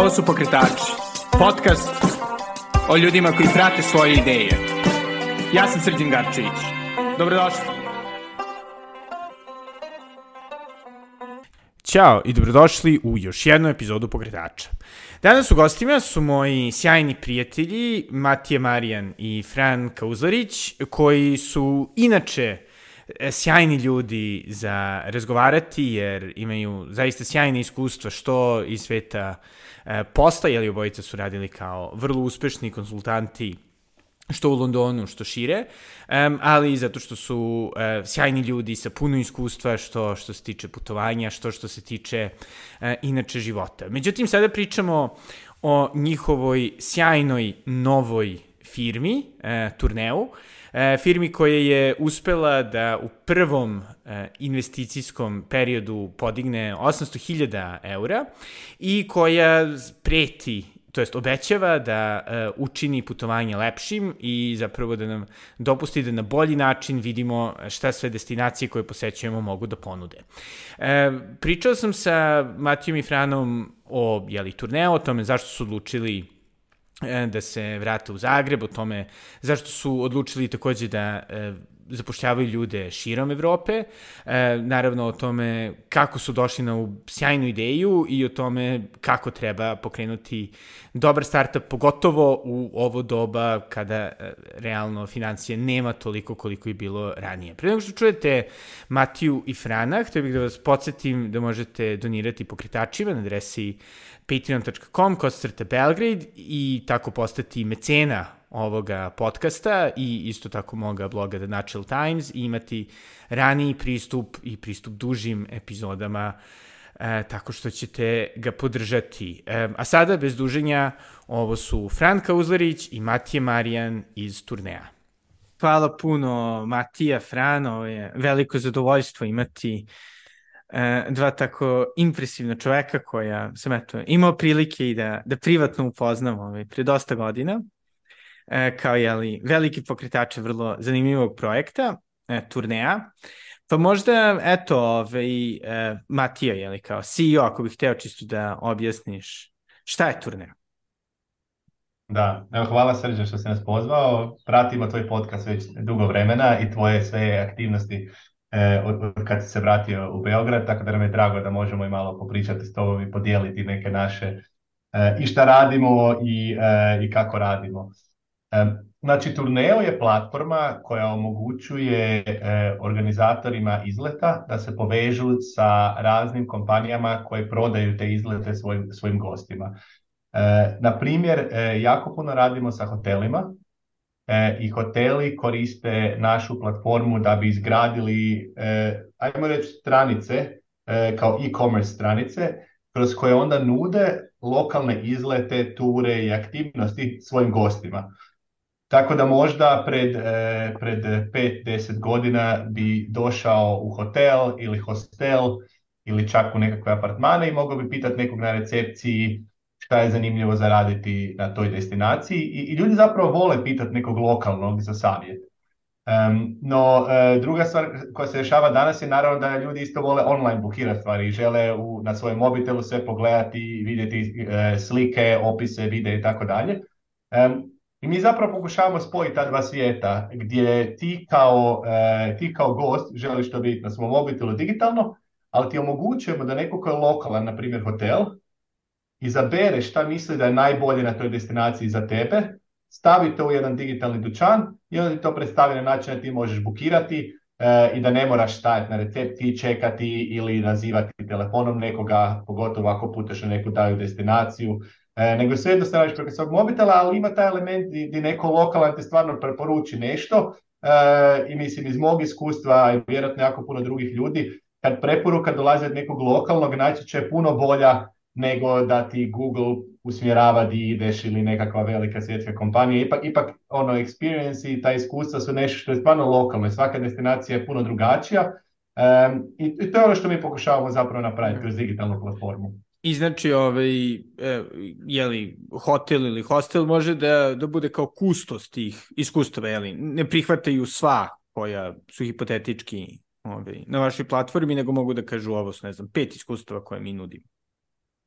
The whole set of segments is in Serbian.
Ovo su Pokretači, podcast o ljudima koji prate svoje ideje. Ja sam Srđan Garčević. Dobrodošli. Ćao i dobrodošli u još jednu epizodu Pokretača. Danas u gostima su moji sjajni prijatelji Matije Marijan i Fran Kauzorić, koji su inače e, sjajni ljudi za razgovarati jer imaju zaista sjajne iskustva što iz sveta uh, E, posta, ali obojica su radili kao vrlo uspešni konsultanti što u Londonu, što šire, um, ali zato što su e, sjajni ljudi sa puno iskustva što što se tiče putovanja, što što se tiče e, inače života. Međutim, sada pričamo o njihovoj sjajnoj novoj firmi, uh, Turneu, E, firmi koja je uspela da u prvom e, investicijskom periodu podigne 800.000 eura i koja preti to jest obećava da e, učini putovanje lepšim i zapravo da nam dopusti da na bolji način vidimo šta sve destinacije koje posećujemo mogu da ponude. pričao sam sa Matijom i Franom o jeli, turneo, o tome zašto su odlučili E, da se vrate u Zagreb, o tome zašto su odlučili također da e, zapošljavaju ljude širom Evrope, e, naravno o tome kako su došli na sjajnu ideju i o tome kako treba pokrenuti dobar startup, pogotovo u ovo doba kada realno financije nema toliko koliko je bilo ranije. Pre nego što čujete Matiju i Frana, htio bih da vas podsjetim da možete donirati pokretačima na adresi patreon.com kosacrte Belgrade i tako postati mecena ovoga podcasta i isto tako moga bloga The Natural Times i imati raniji pristup i pristup dužim epizodama e, tako što ćete ga podržati. E, a sada, bez duženja, ovo su Franka Uzlarić i Matije Marijan iz Turneja. Hvala puno Matija, Fran, ovo je veliko zadovoljstvo imati E, dva tako impresivna čoveka koja sam eto, imao prilike i da, da privatno upoznam ovaj, pre dosta godina e, kao jeli, veliki pokretač vrlo zanimljivog projekta, e, turneja. Pa možda, eto, ovaj, e, Matija, jeli, kao CEO, ako bih hteo čisto da objasniš šta je turneja? Da, evo hvala Srđe što si nas pozvao. Pratimo tvoj podcast već dugo vremena i tvoje sve aktivnosti E, od kad se vratio u Beograd, tako da nam je drago da možemo i malo popričati s tobom i podijeliti neke naše e, i šta radimo i, e, i kako radimo. Znači, Turneo je platforma koja omogućuje organizatorima izleta da se povežu sa raznim kompanijama koje prodaju te izlete svojim, svojim gostima. Na primjer, jako puno radimo sa hotelima E, i hoteli koriste našu platformu da bi izgradili, e, ajmo reći, stranice, e, kao e-commerce stranice, kroz koje onda nude lokalne izlete, ture i aktivnosti svojim gostima. Tako da možda pred, pred 5-10 godina bi došao u hotel ili hostel ili čak u nekakve apartmane i mogao bi pitati nekog na recepciji šta je zanimljivo zaraditi na toj destinaciji i, ljudi zapravo vole pitati nekog lokalnog za savjet. no, e, druga stvar koja se rješava danas je naravno da ljudi isto vole online bukirati stvari i žele u, na svojem mobitelu sve pogledati, vidjeti e, slike, opise, vide i tako dalje. I mi zapravo pokušavamo spojiti ta dva svijeta gdje ti kao, e, ti kao gost želiš to vidjeti na svom mobitelu digitalno, ali ti omogućujemo da neko ko je lokalan, na primjer hotel, izabere šta misli da je najbolje na toj destinaciji za tebe, stavi to u jedan digitalni dućan i onda ti to predstavi na način da ti možeš bukirati eh, i da ne moraš stajati na recepti, čekati ili nazivati telefonom nekoga, pogotovo ako putaš na neku dalju destinaciju, eh, nego sve jedno radiš preko svog mobitela, ali ima taj element gdje neko lokalan te stvarno preporuči nešto eh, i mislim iz mog iskustva i vjerojatno jako puno drugih ljudi, kad preporuka dolazi od nekog lokalnog, naći će puno bolja nego da ti Google usmjerava di ideš ili nekakva velika svjetska kompanija. Ipak, ipak ono, experience i ta iskustva su nešto što je stvarno lokalno. Svaka destinacija je puno drugačija i, to je ono što mi pokušavamo zapravo napraviti mhm. kroz digitalnu platformu. I znači, ovaj, e, je li hotel ili hostel može da, da bude kao kustos tih iskustava, je li? Ne prihvataju sva koja su hipotetički ovaj, na vašoj platformi, nego mogu da kažu ovo su, ne znam, pet iskustava koje mi nudimo.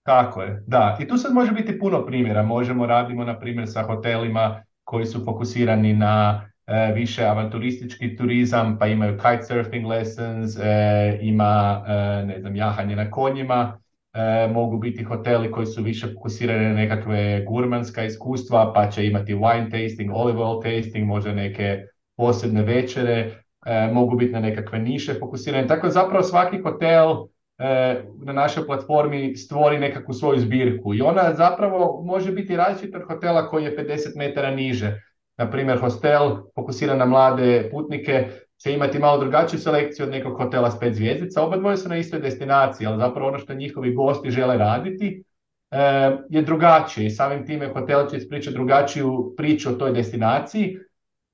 Tako je, da. I tu sad može biti puno primjera. Možemo, radimo na primjer sa hotelima koji su fokusirani na e, više avanturistički turizam, pa imaju kitesurfing lessons, e, ima, e, ne znam, jahanje na konjima, mogu biti hoteli koji su više fokusirani na nekakve gurmanska iskustva, pa će imati wine tasting, olive oil tasting, možda neke posebne večere, mogu biti na nekakve niše fokusirane. Tako zapravo svaki hotel E, na našoj platformi stvori nekakvu svoju zbirku. I ona zapravo može biti različita od hotela koji je 50 metara niže. Na primjer, hostel fokusiran na mlade putnike će imati malo drugačiju selekciju od nekog hotela s pet zvijezdica. Oba dvoje su na istoj destinaciji, ali zapravo ono što njihovi gosti žele raditi e, je drugačije. I samim time hotel će ispričati drugačiju priču o toj destinaciji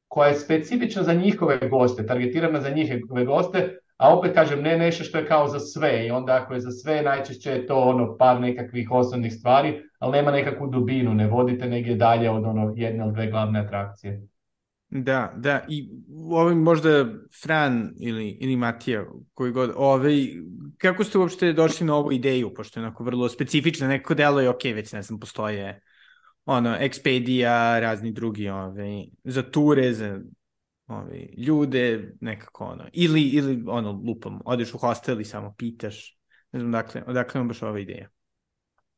koja je specifična za njihove goste, targetirana za njihove goste, a opet kažem, ne nešto što je kao za sve i onda ako je za sve, najčešće je to ono par nekakvih osnovnih stvari, ali nema nekakvu dubinu, ne vodite negdje dalje od ono jedne ili dve glavne atrakcije. Da, da, i ovim možda Fran ili, ili Matija, koji god, ovaj, kako ste uopšte došli na ovu ideju, pošto je onako vrlo specifična, neko delo je, ok, već ne znam, postoje ono, Expedia, razni drugi, ove, za ture, za ovi, ljude, nekako ono, ili, ili ono, lupam, odeš u hostel i samo pitaš, ne znam, dakle, odakle imam baš ova ideja?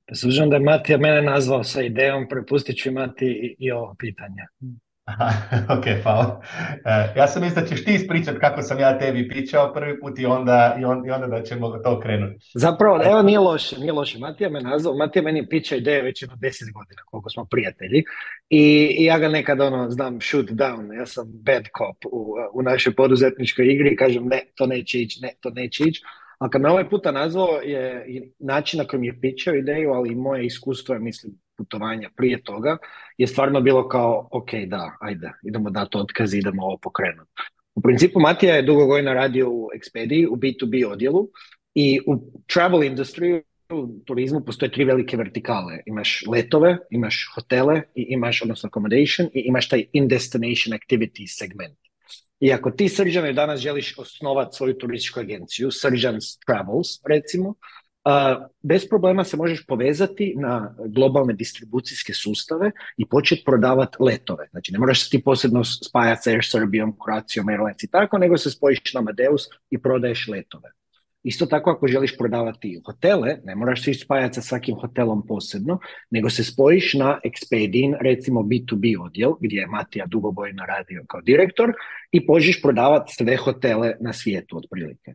Pa s da je Matija mene nazvao sa idejom, prepustit ću imati i, i ovo pitanje. Mm. Aha, ok, hvala. E, ja sam mislio da ćeš ti ispričati kako sam ja tebi pričao prvi put i onda, i onda da ćemo to krenuti. Zapravo, evo nije loše, nije loše. Matija me nazvao, Matija meni pića ideje već jedno deset godina koliko smo prijatelji I, ja ga nekad ono, znam, shoot down, ja sam bad cop u, u našoj poduzetničkoj igri i kažem ne, to neće ići, ne, to neće ići. A kad me ovaj puta nazvao je način na kojem je pičao ideju, ali i moje iskustvo je, mislim, putovanja prije toga, je stvarno bilo kao, ok, da, ajde, idemo dati otkaz, idemo ovo pokrenuti. U principu Matija je dugo godina radio u Expediji, u B2B odjelu i u travel industry, u turizmu postoje tri velike vertikale. Imaš letove, imaš hotele, i imaš, odnosno accommodation, i imaš taj in-destination activity segment. I ako ti srđane danas želiš osnovati svoju turističku agenciju, Srđans Travels recimo, bez problema se možeš povezati na globalne distribucijske sustave i početi prodavati letove. Znači ne moraš se ti posebno spajati sa Air Srbijom, Kroacijom, Airlines i tako, nego se spojiš na Amadeus i prodaješ letove. Isto tako ako želiš prodavati hotele, ne moraš se spajati sa svakim hotelom posebno, nego se spojiš na Expedin, recimo B2B odjel, gdje je Matija Dugobojno radio kao direktor i požiš prodavati sve hotele na svijetu otprilike.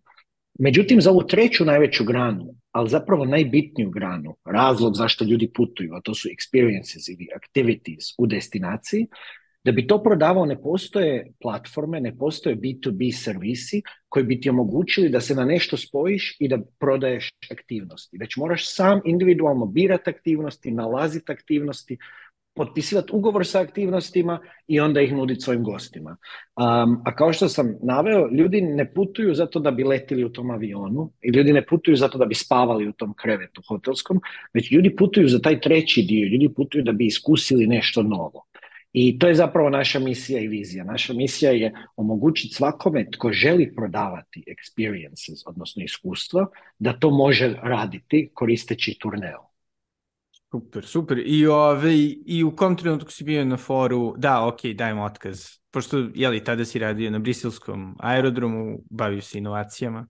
Međutim, za ovu treću najveću granu, ali zapravo najbitniju granu, razlog zašto ljudi putuju, a to su experiences ili activities u destinaciji, da bi to prodavao ne postoje platforme, ne postoje B2B servisi koji bi ti omogućili da se na nešto spojiš i da prodaješ aktivnosti. Već moraš sam individualno birati aktivnosti, nalaziti aktivnosti, potpisivati ugovor sa aktivnostima i onda ih nuditi svojim gostima. a kao što sam naveo, ljudi ne putuju zato da bi letili u tom avionu i ljudi ne putuju zato da bi spavali u tom krevetu hotelskom, već ljudi putuju za taj treći dio, ljudi putuju da bi iskusili nešto novo. I to je zapravo naša misija i vizija. Naša misija je omogućiti svakome tko želi prodavati experiences, odnosno iskustva, da to može raditi koristeći turneo. Super, super. I, ove i u kom trenutku si bio na foru, da, ok, dajem otkaz, pošto, jeli, tada si radio na briselskom aerodromu, bavio se inovacijama.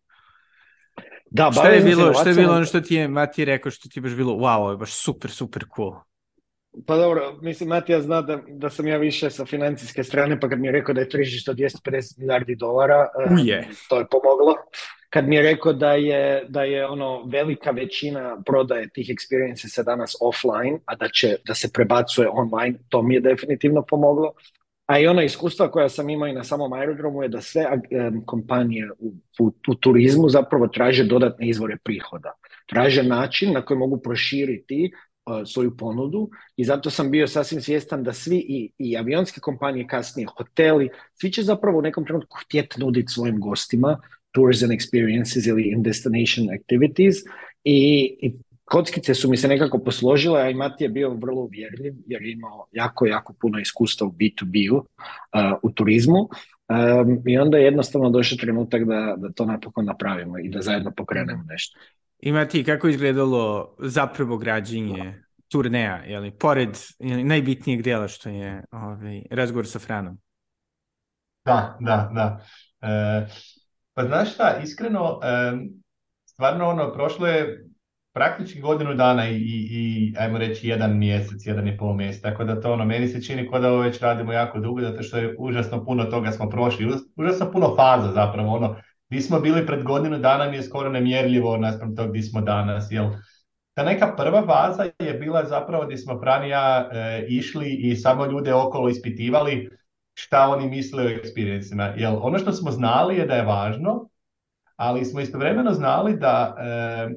Da, šta je bilo, šta je bilo ono što ti je Mati rekao što ti je baš bilo wow, je baš super super cool. Pa dobro, mislim, Matija zna da, da sam ja više sa financijske strane, pa kad mi je rekao da je tržište od milijardi dolara, to je pomoglo. Kad mi je rekao da je, da je ono velika većina prodaje tih experience se danas offline, a da, će, da se prebacuje online, to mi je definitivno pomoglo. A i ona iskustva koja sam imao i na samom aerodromu je da sve kompanije u, u turizmu zapravo traže dodatne izvore prihoda. Traže način na koji mogu proširiti Uh, svoju ponudu i zato sam bio sasvim svjestan da svi i, avionske kompanije kasnije, hoteli, svi će zapravo u nekom trenutku htjeti nuditi svojim gostima tours and experiences ili in destination activities i, i kockice su mi se nekako posložile, a i Mati je bio vrlo uvjerljiv jer je imao jako, jako puno iskustva u B2B-u, uh, u turizmu. Um, I onda je jednostavno došao trenutak da, da to napokon napravimo i da zajedno pokrenemo mhm. nešto imati kako izgledalo zapravo građenje turneja, li pored najbitnijeg dijela što je ovaj, razgovor sa Franom. Da, da, da. E, pa znaš šta, iskreno, e, stvarno ono, prošlo je praktički godinu dana i, i, i ajmo reći jedan mjesec, jedan i pol mjesec, tako da to ono, meni se čini kao da ovo već radimo jako dugo, zato što je užasno puno toga smo prošli, užasno puno faza zapravo, ono, gdje smo bili pred godinu dana mi je skoro nemjerljivo naspram tog gdje smo danas. Jel? Ta neka prva vaza je bila zapravo gdje smo Franija e, išli i samo ljude okolo ispitivali šta oni misle o eksperijencima. Jel, ono što smo znali je da je važno, ali smo istovremeno znali da, e,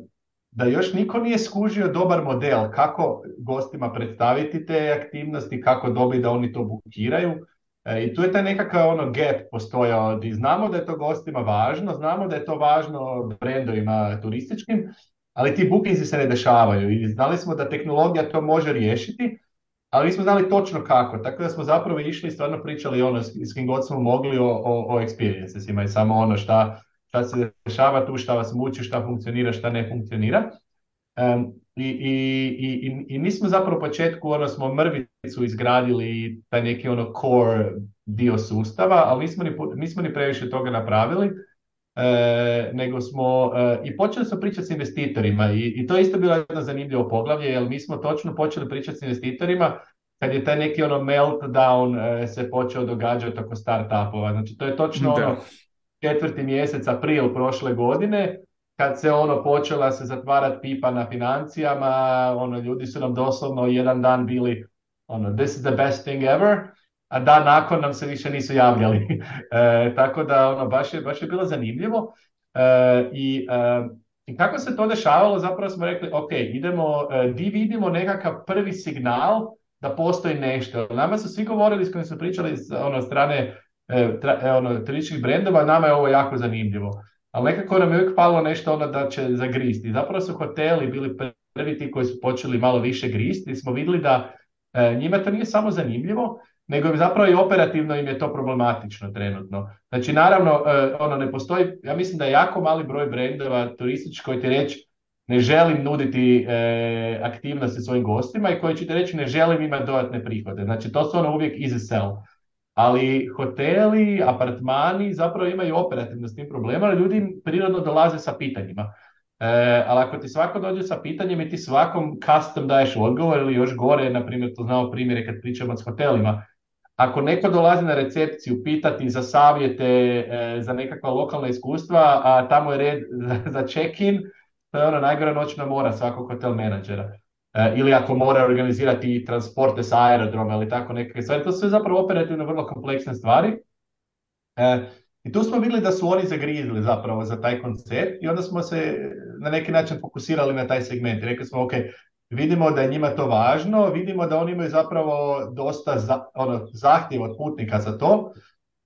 da još niko nije skužio dobar model kako gostima predstaviti te aktivnosti, kako dobi da oni to bukiraju E, I tu je taj nekakav ono gap postojao i znamo da je to gostima važno, znamo da je to važno brendovima turističkim, ali ti bookingsi se ne dešavaju i znali smo da tehnologija to može riješiti, ali nismo znali točno kako, tako da smo zapravo išli i stvarno pričali ono s kim god smo mogli o, o, experiencesima i samo ono šta, šta se dešava tu, šta vas muči, šta funkcionira, šta ne funkcionira. I, i, i, mi smo zapravo u početku, ono, smo mrvicu izgradili taj neki ono core dio sustava, ali nismo ni, ni previše toga napravili, e, nego smo e, i počeli smo pričati s investitorima i, i to je isto bilo jedno zanimljivo poglavlje, jer mi smo točno počeli pričati s investitorima kad je taj neki ono meltdown e, se počeo događati oko startupova. Znači, to je točno ono četvrti mjesec, april prošle godine, kad se ono počela se zatvarati pipa na financijama, ono, ljudi su nam doslovno jedan dan bili ono, this is the best thing ever, a dan nakon nam se više nisu javljali. E, tako da ono, baš, je, baš je bilo zanimljivo. E, i, e, kako se to dešavalo, zapravo smo rekli, ok, idemo, e, di vidimo nekakav prvi signal da postoji nešto. Nama su svi govorili s kojim su pričali s ono, strane e, tra, ono, brendova, nama je ovo jako zanimljivo ali nekako nam je uvijek palo nešto ono da će zagristi. Zapravo su hoteli bili prvi ti koji su počeli malo više gristi i smo vidjeli da e, njima to nije samo zanimljivo, nego zapravo i operativno im je to problematično trenutno. Znači naravno, e, ono ne postoji, ja mislim da je jako mali broj brendova turističkih koji ti reći ne želim nuditi e, aktivnosti svojim gostima i koji će ti reći ne želim imati dodatne prihode. Znači to su ono uvijek easy sell. Ali hoteli, apartmani zapravo imaju operativno s tim problema, ali ljudi prirodno dolaze sa pitanjima. E, ali ako ti svako dođe sa pitanjem i ti svakom custom daješ odgovor ili još gore, na primjer, to znamo primjere kad pričamo s hotelima, ako neko dolazi na recepciju pitati za savjete, e, za nekakva lokalna iskustva, a tamo je red za, check-in, to je ono najgora noćna mora svakog hotel menadžera. E, ili ako mora organizirati transporte sa aerodroma ili tako neke stvari. To su sve zapravo operativno vrlo kompleksne stvari. E, I tu smo vidjeli da su oni zagrizili zapravo za taj koncept i onda smo se na neki način fokusirali na taj segment. Rekli smo, ok, vidimo da je njima to važno, vidimo da oni imaju zapravo dosta za, ono, zahtjeva od putnika za to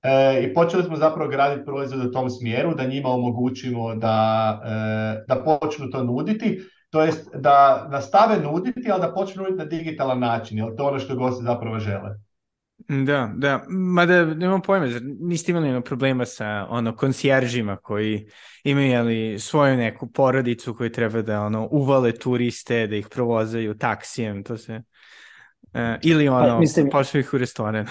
e, i počeli smo zapravo graditi proizvod u tom smjeru, da njima omogućimo da, e, da počnu to nuditi to jest da nastave nuditi, ali da počne nuditi na digitalan način, jer to je ono što gosti zapravo žele. Da, da, mada nemam pojma, niste imali ono problema sa ono konsjeržima koji imaju svoju neku porodicu koji treba da ono uvale turiste, da ih provozaju taksijem, to se... E, ili pa, ono, pa, mislim... pošli ih u restoran.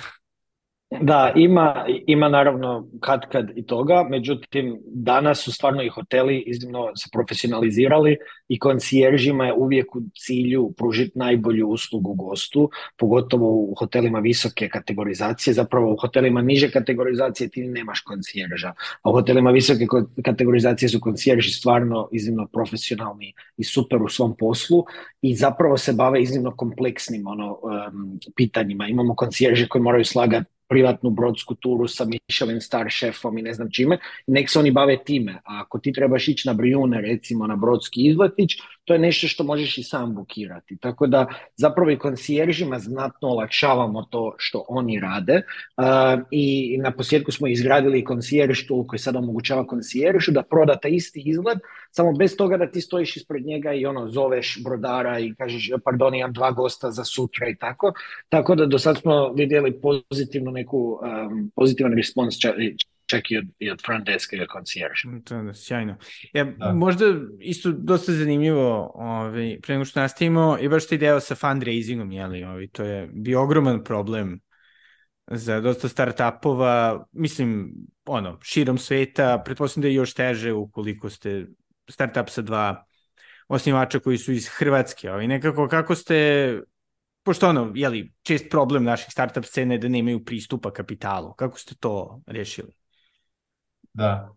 Da, ima, ima naravno kad kad i toga, međutim danas su stvarno i hoteli iznimno se profesionalizirali i koncijeržima je uvijek u cilju pružiti najbolju uslugu gostu, pogotovo u hotelima visoke kategorizacije, zapravo u hotelima niže kategorizacije ti nemaš koncijerža, a u hotelima visoke kategorizacije su koncijerži stvarno iznimno profesionalni i super u svom poslu i zapravo se bave iznimno kompleksnim ono pitanjima. Imamo koncijerže koji moraju slagati privatnu brodsku turu sa Michelin star šefom i ne znam čime, nek se oni bave time. A ako ti trebaš ići na Brijune, recimo na brodski izletić, to je nešto što možeš i sam bukirati. Tako da zapravo i konsijeržima znatno olakšavamo to što oni rade e, i na posljedku smo izgradili konsijerž koji sada omogućava konsijeržu da proda taj isti izgled, samo bez toga da ti stojiš ispred njega i ono zoveš brodara i kažeš e, pardon imam dva gosta za sutra i tako. Tako da do sad smo vidjeli pozitivnu neku pozitivan respons čak od, front deska concierge. Mm, to sjajno. E, možda isto dosta zanimljivo, ovaj, nego što nastavimo, i baš ta ideja sa fundraisingom, jeli, ovaj, to je bio ogroman problem za dosta startupova, mislim, ono, širom sveta, pretpostavljam da je još teže ukoliko ste startup sa dva osnivača koji su iz Hrvatske, ovaj, nekako kako ste pošto ono, jeli, čest problem naših startup scene je da nemaju pristupa kapitalu. Kako ste to rješili? Da.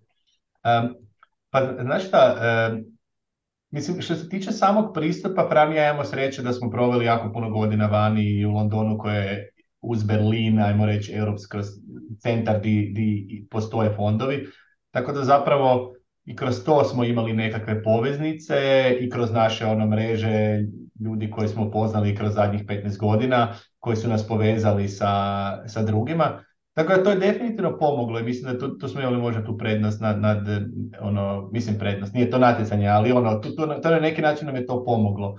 pa, znaš šta, mislim, što se tiče samog pristupa, prav imamo sreće da smo proveli jako puno godina vani i u Londonu koje je uz Berlin, ajmo reći, europski centar di, di postoje fondovi. Tako da zapravo i kroz to smo imali nekakve poveznice i kroz naše ono mreže ljudi koje smo poznali kroz zadnjih 15 godina, koji su nas povezali sa, sa drugima. Tako da to je definitivno pomoglo i mislim da tu, to smo imali možda tu prednost nad, nad, ono, mislim prednost, nije to natjecanje, ali ono, to na neki način nam je to pomoglo.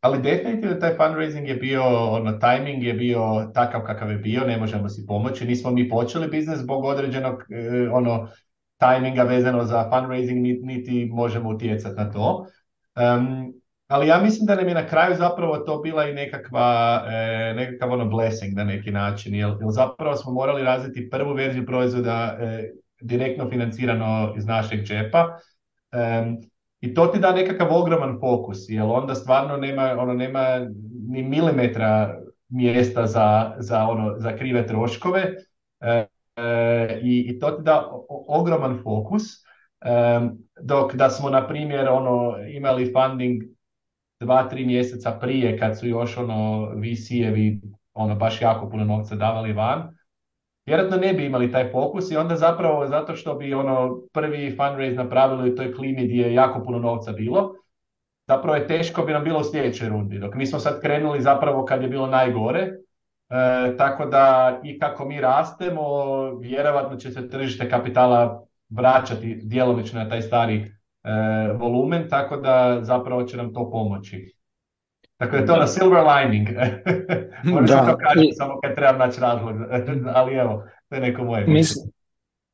ali definitivno taj fundraising je bio, ono, timing je bio takav kakav je bio, ne možemo si pomoći, nismo mi počeli biznes zbog određenog, e, ono, tajminga vezano za fundraising, niti, niti možemo utjecati na to ali ja mislim da nam je na kraju zapravo to bila i nekakva, e, nekakav ono blessing na neki način, jer, zapravo smo morali razviti prvu verziju proizvoda e, direktno financirano iz našeg džepa. I to ti da nekakav ogroman fokus, jer onda stvarno nema, ono, nema ni milimetra mjesta za, za, ono, za krive troškove e, i, i to ti da ogroman fokus. dok da smo, na primjer, ono, imali funding dva, tri mjeseca prije kad su još ono visijevi ono baš jako puno novca davali van, vjerojatno ne bi imali taj fokus i onda zapravo zato što bi ono prvi fundraise napravili u toj klimi gdje je jako puno novca bilo, zapravo je teško bi nam bilo u sljedećoj rundi. Dok mi smo sad krenuli zapravo kad je bilo najgore, e, tako da i kako mi rastemo, vjerojatno će se tržište kapitala vraćati djelomično na taj stari E, volumen, tako da zapravo će nam to pomoći. je to da. na silver lining. Možda to kaže samo kad trebam naći razlog, ali evo, to je neko moje. Mislim,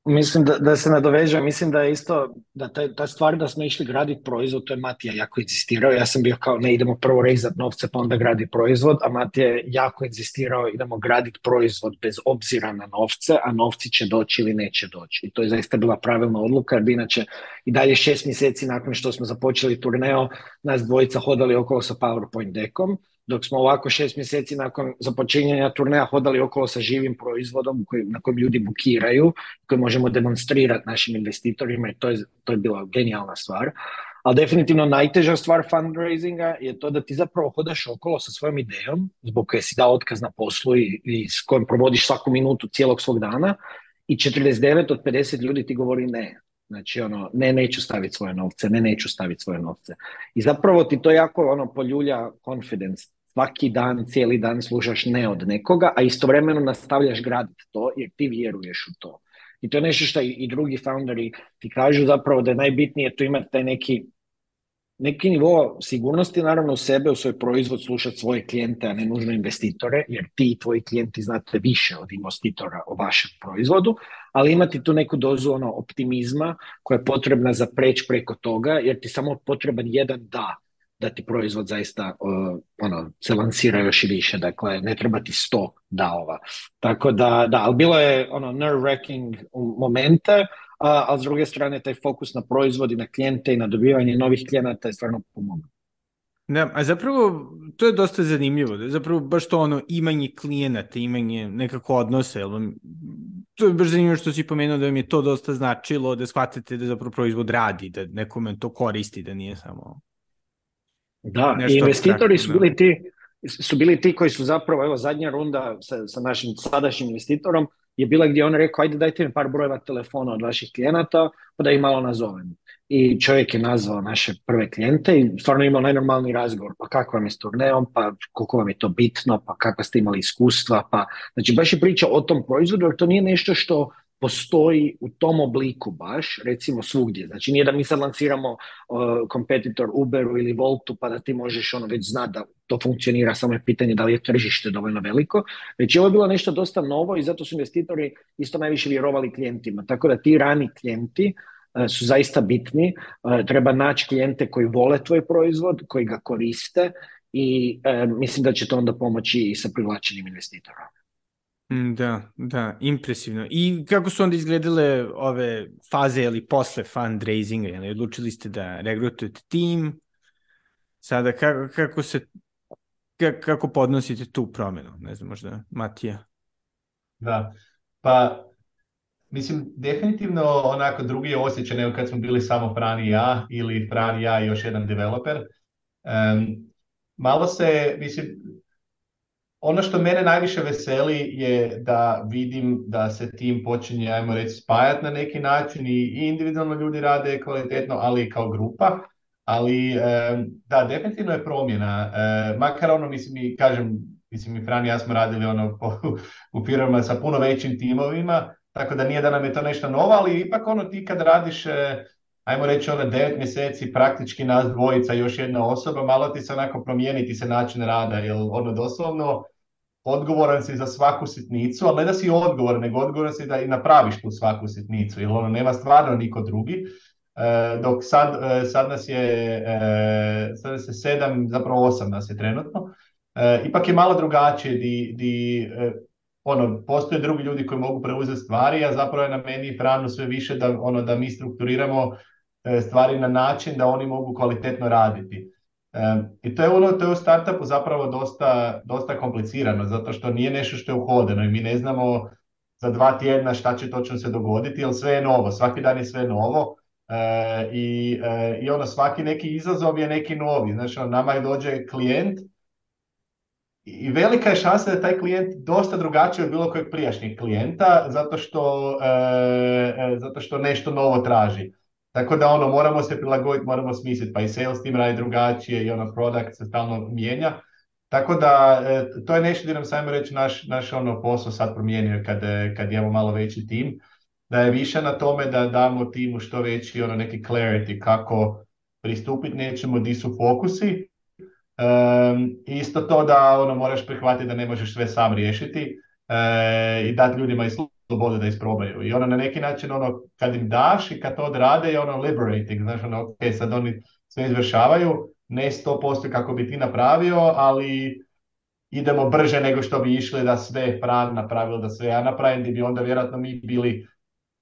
Mislim da, da se nadoveže, mislim da je isto, da ta, ta stvar da smo išli graditi proizvod, to je Matija jako inzistirao, ja sam bio kao ne idemo prvo rezati novce pa onda graditi proizvod, a Matija je jako insistirao idemo graditi proizvod bez obzira na novce, a novci će doći ili neće doći. I to je zaista bila pravilna odluka, jer bi inače i dalje šest mjeseci nakon što smo započeli turneo, nas dvojica hodali okolo sa PowerPoint dekom, dok smo ovako šest mjeseci nakon započinjanja turneja hodali okolo sa živim proizvodom na kojem ljudi bukiraju, koji možemo demonstrirati našim investitorima i to je, bila genijalna stvar. Ali definitivno najteža stvar fundraisinga je to da ti zapravo hodaš okolo sa svojom idejom, zbog koje si dao otkaz na poslu i, s kojom provodiš svaku minutu cijelog svog dana i 49 od 50 ljudi ti govori ne. Znači, ono, ne, neću staviti svoje novce, ne, neću staviti svoje novce. I zapravo ti to jako, ono, poljulja confidence. Svaki dan, cijeli dan slušaš ne od nekoga, a istovremeno nastavljaš graditi to jer ti vjeruješ u to. I to je nešto što i, i drugi founderi ti kažu zapravo da je najbitnije tu imati taj neki neki nivo sigurnosti naravno u sebe, u svoj proizvod, slušati svoje klijente, a ne nužno investitore, jer ti i tvoji klijenti znate više od investitora o vašem proizvodu, ali imati tu neku dozu ono, optimizma koja je potrebna za preć preko toga, jer ti samo potreban jedan da da ti proizvod zaista uh, ono, se lansira još i više, dakle ne treba ti sto daova. Tako da, da, ali bilo je ono nerve-wracking momente, a, s druge strane taj fokus na proizvodi, na klijente i na dobivanje novih klijenata je stvarno pomogao. Da, a zapravo to je dosta zanimljivo, zapravo baš to ono imanje klijenata, imanje nekako odnose, jel to je baš zanimljivo što si pomenuo da vam je to dosta značilo, da shvatite da zapravo proizvod radi, da nekome to koristi, da nije samo... Da, investitori su bili ti, su bili ti koji su zapravo, evo zadnja runda sa, sa našim sadašnjim investitorom je bila gdje on rekao, ajde dajte mi par brojeva telefona od vaših klijenata, pa da ih malo nazovem. I čovjek je nazvao naše prve klijente i stvarno imao najnormalni razgovor, pa kako vam je s turneom, pa koliko vam je to bitno, pa kakva ste imali iskustva, pa znači baš je priča o tom proizvodu, jer to nije nešto što postoji u tom obliku baš, recimo svugdje. Znači nije da mi sad lanciramo uh, kompetitor Uberu ili Voltu pa da ti možeš ono već znat da to funkcionira, samo je pitanje da li je tržište dovoljno veliko. Već je ovo bilo nešto dosta novo i zato su investitori isto najviše vjerovali klijentima. Tako da ti rani klijenti uh, su zaista bitni. Uh, treba naći klijente koji vole tvoj proizvod, koji ga koriste i mislim da će to onda pomoći i sa privlačenim investitorom. Mm, da, da, impresivno. I kako su onda izgledale ove faze ili posle fundraisinga? Ili odlučili ste da regrutujete tim? Sada kako, kako se kako podnosite tu promjenu? Ne znam, možda Matija. Da, pa Mislim, definitivno onako drugi je osjećaj nego kad smo bili samo Fran i ja ili Fran i ja i još jedan developer. malo se, mislim, ono što mene najviše veseli je da vidim da se tim počinje, ajmo reći, spajati na neki način i individualno ljudi rade kvalitetno, ali i kao grupa. Ali da, definitivno je promjena. Makar ono, mislim, i kažem, mislim i Fran i ja smo radili ono u firmama sa puno većim timovima, tako da nije da nam je to nešto novo, ali ipak ono ti kad radiš e, ajmo reći ono devet mjeseci praktički nas dvojica još jedna osoba, malo ti se onako promijeniti se način rada, jer ono doslovno odgovoran si za svaku sitnicu, ali ne da si odgovor, nego odgovoran si da i napraviš tu svaku sitnicu, jer ono nema stvarno niko drugi. E, dok sad, e, sad nas je e, sedam, zapravo osam nas je trenutno. E, ipak je malo drugačije di, di ono, postoje drugi ljudi koji mogu preuzeti stvari, a zapravo je na meni pravno sve više da, ono, da mi strukturiramo stvari na način da oni mogu kvalitetno raditi. I to je ono, to je u startupu zapravo dosta, dosta komplicirano, zato što nije nešto što je uhodeno i mi ne znamo za dva tjedna šta će točno se dogoditi, jer sve je novo, svaki dan je sve novo e, i, e, i ono, svaki neki izazov je neki novi. Znači, ono, nama dođe klijent i velika je šansa da je taj klijent dosta drugačiji od bilo kojeg prijašnjeg klijenta, zato što, e, zato što nešto novo traži. Tako da ono, moramo se prilagoditi, moramo smisliti, pa i sales tim radi drugačije i ono, product se stalno mijenja. Tako da, e, to je nešto gdje nam sajmo reći naš, naš ono posao sad promijenio kad, e, kad imamo malo veći tim, da je više na tome da damo timu što veći ono neki clarity kako pristupiti nećemo di su fokusi. Um, isto to da ono moraš prihvatiti da ne možeš sve sam riješiti e, i dati ljudima i slobode da isprobaju. I ona na neki način ono kad im daš i kad to odrade je ono liberating, znaš ono ok, sad oni sve izvršavaju, ne 100% kako bi ti napravio, ali idemo brže nego što bi išli da sve Fran napravio, da sve ja napravim, gdje bi onda vjerojatno mi bili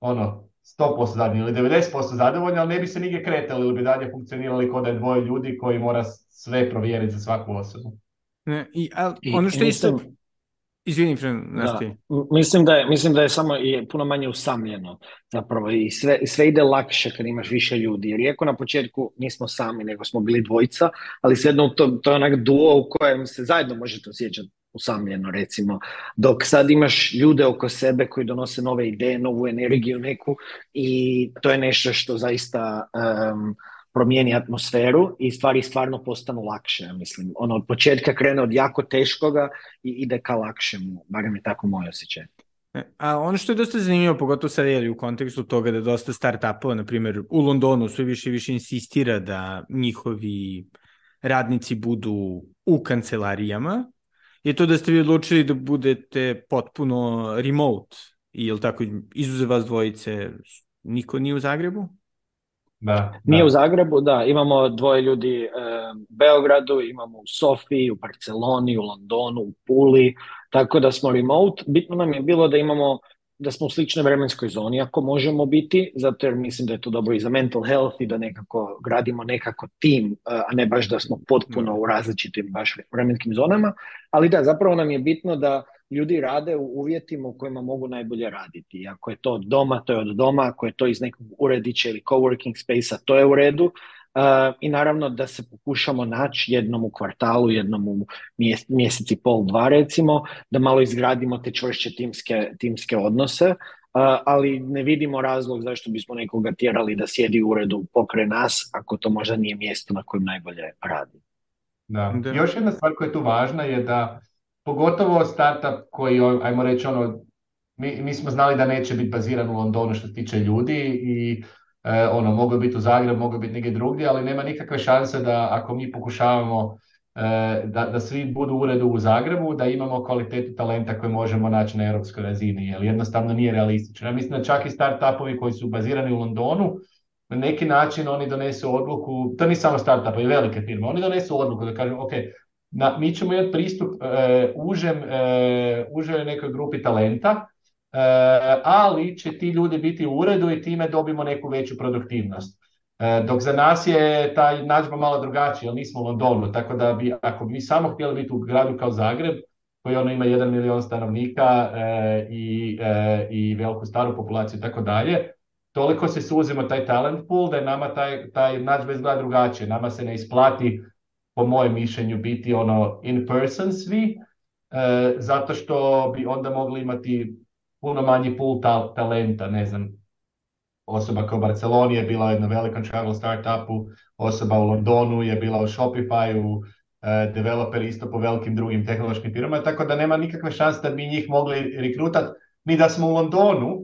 ono 100% zadnji ili 90% zadovoljni, ali ne bi se nigdje kretali ili bi dalje funkcionirali kod je dvoje ljudi koji mora sve provjeriti za svaku osobu. I, ali, ono što je isto, Izvini, Mislim, da je, mislim da je samo je puno manje usamljeno zapravo i sve, sve ide lakše kad imaš više ljudi. Jer iako na početku nismo sami, nego smo bili dvojica, ali svejedno to, to je onak duo u kojem se zajedno možete osjećati usamljeno recimo. Dok sad imaš ljude oko sebe koji donose nove ideje, novu energiju neku i to je nešto što zaista promijeni atmosferu i stvari stvarno postanu lakše, mislim. Ono, od početka krene od jako teškoga i ide ka lakšemu, barem je tako moje osjećaj. E, a ono što je dosta zanimljivo, pogotovo sad je u kontekstu toga da dosta startupova, na primjer u Londonu, sve više i više insistira da njihovi radnici budu u kancelarijama, je to da ste vi odlučili da budete potpuno remote, je tako, izuze vas dvojice, niko nije u Zagrebu? Da, mi u Zagrebu, da, imamo dvoje ljudi eh, u Beogradu, imamo u Sofiji, u Barceloni, u Londonu, u Puli, tako da smo remote. Bitno nam je bilo da imamo da smo u sličnoj vremenskoj zoni ako možemo biti, zato jer mislim da je to dobro i za mental health i da nekako gradimo nekako tim, eh, a ne baš da smo potpuno u različitim baš vremenskim zonama, ali da, zapravo nam je bitno da ljudi rade u uvjetima u kojima mogu najbolje raditi. ako je to od doma, to je od doma, ako je to iz nekog uredića ili coworking space-a, to je u redu. E, I naravno da se pokušamo naći jednom u kvartalu, jednom u mjeseci pol, dva recimo, da malo izgradimo te čvršće timske, timske odnose, e, ali ne vidimo razlog zašto bismo nekoga tjerali da sjedi u uredu pokraj nas, ako to možda nije mjesto na kojem najbolje radi. Da. Još jedna stvar koja je tu važna je da pogotovo startup koji, ajmo reći, ono, mi, mi smo znali da neće biti baziran u Londonu što se tiče ljudi i e, ono, mogu biti u Zagrebu, mogu biti negdje drugdje, ali nema nikakve šanse da ako mi pokušavamo e, da, da svi budu u uredu u Zagrebu, da imamo kvalitetu talenta koje možemo naći na europskoj razini, jer jednostavno nije realistično. Ja mislim da čak i startupovi koji su bazirani u Londonu, na neki način oni donesu odluku, to nije samo startup, i velike firme, oni donesu odluku da kažu, ok, na, mi ćemo imati pristup e, užem, e, nekoj grupi talenta, e, ali će ti ljudi biti u uredu i time dobimo neku veću produktivnost. E, dok za nas je taj nađba malo drugačija, jer nismo u Londonu, tako da bi, ako bi mi samo htjeli biti u gradu kao Zagreb, koji ono ima jedan milion stanovnika e, i, i veliku staru populaciju i tako dalje, toliko se suzimo taj talent pool da je nama taj, taj nađba izgleda drugačije. Nama se ne isplati po mojem mišljenju biti ono in person svi, e, zato što bi onda mogli imati puno manji pool talenta, ne znam, osoba kao u Barceloni je bila jednom velikom travel startupu, osoba u Londonu je bila u Shopify-u, e, developer isto po velikim drugim tehnološkim firmama, tako da nema nikakve šanse da bi njih mogli rekrutat, ni da smo u Londonu,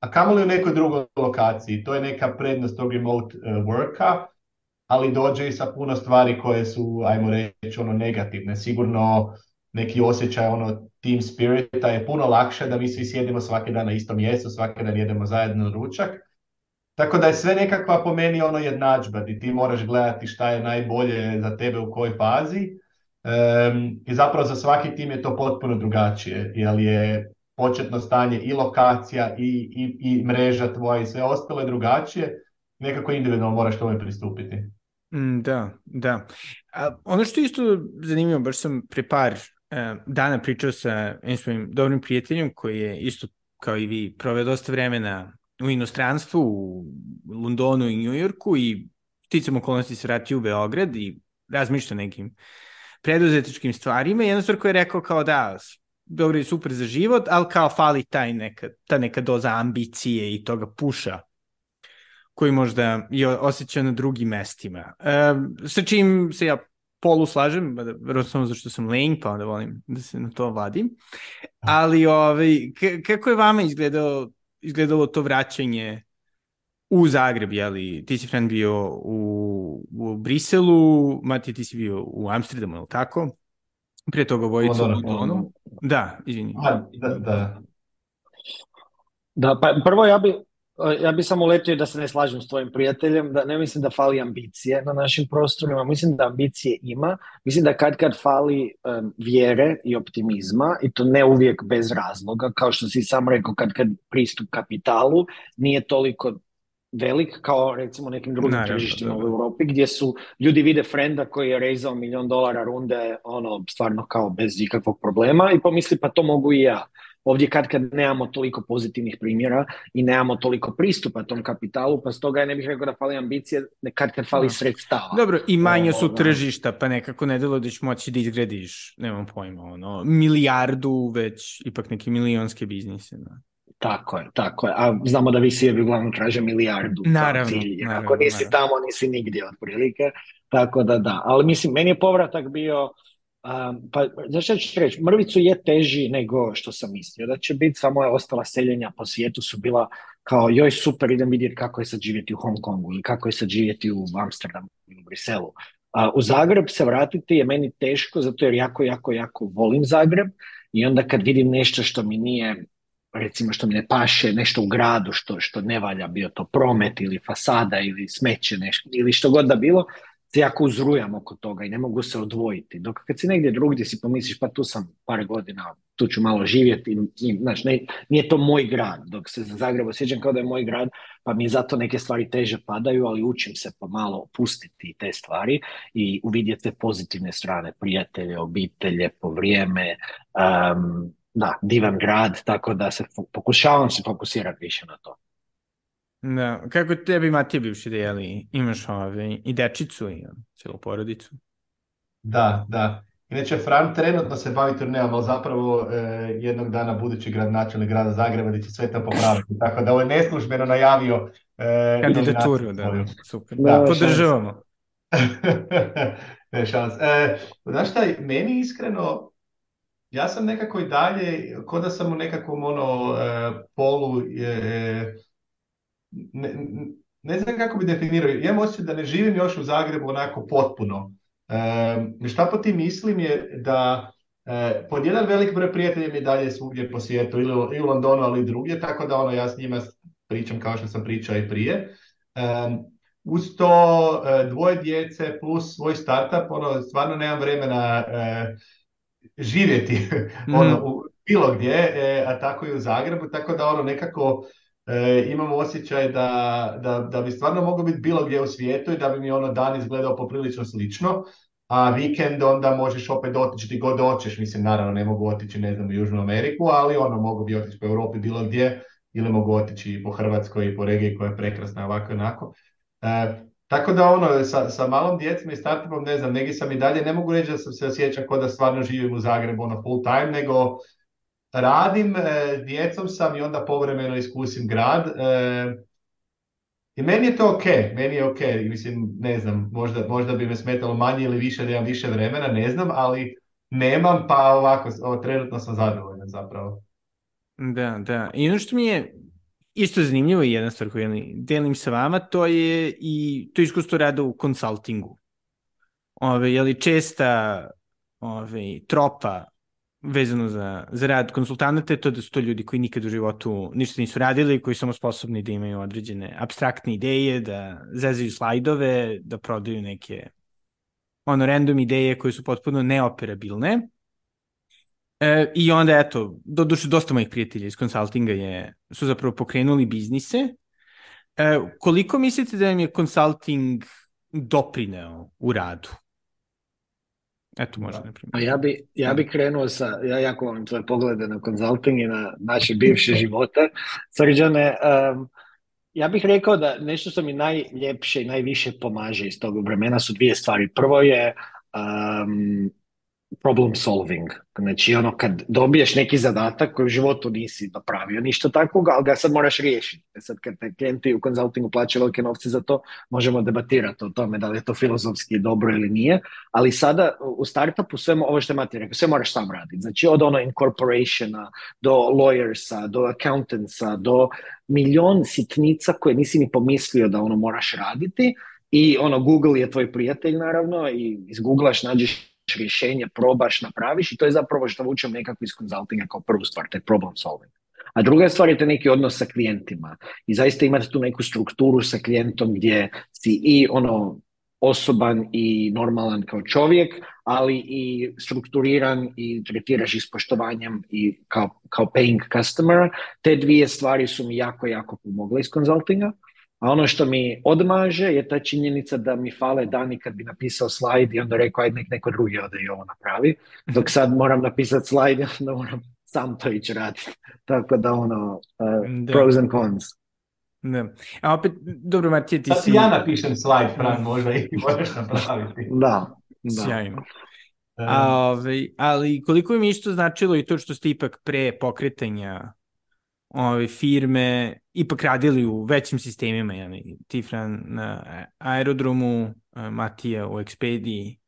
a kamoli u nekoj drugoj lokaciji. To je neka prednost tog remote uh, worka, ali dođe i sa puno stvari koje su, ajmo reći, ono negativne. Sigurno neki osjećaj ono team spirita je puno lakše da mi svi sjedimo svaki dan na istom mjestu, svaki dan jedemo zajedno ručak. Tako da je sve nekakva po meni ono jednadžba i ti moraš gledati šta je najbolje za tebe u kojoj fazi. I zapravo za svaki tim je to potpuno drugačije, jer je početno stanje i lokacija i, i, i mreža tvoja i sve ostale drugačije. Nekako individualno moraš tome pristupiti. Mm, da, da. A, ono što je isto zanimljivo, baš sam pre par e, dana pričao sa jednim svojim dobrim prijateljem koji je isto kao i vi proveo dosta vremena u inostranstvu, u Londonu i New Yorku i ticam okolnosti se vratio u Beograd i razmišlja nekim preduzetičkim stvarima. Jedna stvar je rekao kao da, dobro je super za život, ali kao fali taj neka, ta neka doza ambicije i toga puša koji možda je osjećan na drugim mestima. E, sa čim se ja polu slažem, samo što sam lenj, pa onda volim da se na to vadim. Ali ovaj, kako je vama izgledalo, izgledalo to vraćanje u Zagreb, jeli? Ti si, friend, bio u, u Briselu, Mati, ti si bio u Amsterdamu, ili tako? Prije toga Vojicu u Londonu. Da, izvini. da, da. Da, pa prvo ja bih E, ja bi samo uletio da se ne slažem s tvojim prijateljem, da ne mislim da fali ambicije na našim prostorima, mislim da ambicije ima, mislim da kad kad fali vjere i optimizma i to ne uvijek bez razloga, kao što si sam rekao kad kad pristup kapitalu nije toliko velik kao recimo nekim drugim tržištima u Europi gdje su ljudi vide frenda koji je rezao milion dolara runde ono stvarno kao bez ikakvog problema i pomisli pa to mogu i ja. Ovdje kad kad nemamo toliko pozitivnih primjera i nemamo toliko pristupa tom kapitalu, pa stoga ne bih rekao da fali ambicije, kad kad fali sredstava. Dobro, i manje su ono. tržišta, pa nekako ne delo da ćeš moći da izgradiš, nemam pojma, ono, milijardu već, ipak neki milijonske biznise. Da. Tako je, tako je. A znamo da svi bi uglavnom traže milijardu. Naravno, Ako nisi tamo, nisi nigdje, od prilike. Tako da da. Ali mislim, meni je povratak bio Um, pa zašto ću reći, mrvicu je teži nego što sam mislio da će biti, samo je ostala seljenja po svijetu su bila kao joj super idem vidjeti kako je sad živjeti u Hong Kongu ili kako je sad živjeti u Amsterdamu ili u Briselu. u Zagreb se vratiti je meni teško zato jer jako, jako, jako volim Zagreb i onda kad vidim nešto što mi nije recimo što mi ne paše, nešto u gradu što, što ne valja, bio to promet ili fasada ili smeće nešto, ili što god da bilo, se jako uzrujam oko toga i ne mogu se odvojiti. Dok kad si negdje drugdje si pomisliš pa tu sam par godina, tu ću malo živjeti, i, ne, nije to moj grad. Dok se za Zagreb osjećam kao da je moj grad, pa mi zato neke stvari teže padaju, ali učim se pomalo opustiti te stvari i uvidjeti pozitivne strane, prijatelje, obitelje, po vrijeme, um, da, divan grad, tako da se pokušavam se fokusirati više na to. Da, kako tebi Matija bivši jeli, imaš ove, i dečicu i ono, cijelu porodicu. Da, da. Inače, Fran trenutno se bavi turnejom, ali zapravo e, jednog dana budući gradonačelnik grada Zagreba gdje će sve to popraviti. Tako da ovo je neslužbeno najavio. Eh, Kandidaturu, da, super. Da, da podržavamo. ne šans. E, znaš šta, meni iskreno, ja sam nekako i dalje, kod da sam u nekakvom ono, e, polu e, ne, ne znam kako bi definirao, ja imam osjećaj da ne živim još u Zagrebu onako potpuno. E, šta po tim mislim je da e, pod jedan velik broj prijatelja mi dalje svugdje po svijetu, ili, u, Londonu, ali i drugdje, tako da ono, ja s njima pričam kao što sam pričao i prije. E, uz to e, dvoje djece plus svoj startup, ono, stvarno nemam vremena e, živjeti ono, mhm. bilo gdje, a tako i u Zagrebu, tako da ono nekako E, imam osjećaj da, da, da bi stvarno mogao biti bilo gdje u svijetu i da bi mi ono dan izgledao poprilično slično, a vikend onda možeš opet otići gdje god oćeš, mislim naravno ne mogu otići ne znam u Južnu Ameriku, ali ono mogu bi otići po Europi bilo gdje ili mogu otići i po Hrvatskoj i po regiji koja je prekrasna ovako i onako. E, tako da ono, sa, sa malom djecom i startupom, ne znam, negdje sam i dalje, ne mogu reći da sam se osjećao kao da stvarno živim u Zagrebu na ono, full time, nego radim, e, djecom sam i onda povremeno iskusim grad. E, I meni je to ok, meni je ok, mislim, ne znam, možda, možda bi me smetalo manje ili više da imam više vremena, ne znam, ali nemam, pa ovako, ovo, trenutno sam zadovoljan zapravo. Da, da. I ono što mi je isto zanimljivo i jedna stvar koju delim sa vama, to je i to iskustvo rada u konsultingu. Ove, je li česta ove, tropa vezano za, za rad konsultanata to da su to ljudi koji nikad u životu ništa nisu radili, koji su samo sposobni da imaju određene abstraktne ideje, da zezaju slajdove, da prodaju neke ono random ideje koje su potpuno neoperabilne. E, I onda eto, do, dosta mojih prijatelja iz konsultinga je, su zapravo pokrenuli biznise. E, koliko mislite da im je konsulting doprineo u radu? Eto, možda ne primjer. ja bi, ja bi krenuo sa, ja jako volim tvoje poglede na konzulting i na naše bivše živote. Srđane, um, ja bih rekao da nešto što mi najljepše i najviše pomaže iz tog vremena su dvije stvari. Prvo je um, problem solving. Znači ono kad dobiješ neki zadatak koji u životu nisi napravio ništa takvog, ali ga sad moraš riješiti. E sad kad te klijenti u konzultingu plaćaju velike novce za to, možemo debatirati o tome da li je to filozofski dobro ili nije, ali sada u startupu sve, ovo što je Mati rekao, sve moraš sam raditi. Znači od ono incorporationa do lawyersa, do accountantsa, do milion sitnica koje nisi ni pomislio da ono moraš raditi i ono Google je tvoj prijatelj naravno i iz Googlaš nađeš rješenje probaš, napraviš i to je zapravo što vučem nekako iz konzultinga kao prvu stvar, to je problem solving. A druga stvar je to neki odnos sa klijentima i zaista imate tu neku strukturu sa klijentom gdje si i ono osoban i normalan kao čovjek, ali i strukturiran i tretiraš poštovanjem i kao, kao paying customer. Te dvije stvari su mi jako, jako pomogle iz konzultinga. A ono što mi odmaže je ta činjenica da mi fale dani kad bi napisao slajd i onda rekao, ajde nek neko drugi ode i ovo napravi. Dok sad moram napisati slajd onda moram sam to ići raditi. Tako da ono, uh, pros and cons. A opet, dobro Martije, ti si... Ja napišem slajd, Fran, možda i možeš napraviti. da, da. Sjajno. E. A, ovaj, ali koliko im isto značilo i to što ste ipak pre pokretanja ove firme ipak radili u većim sistemima, jeli, Tifran na aerodromu, e, Matija u Expediji.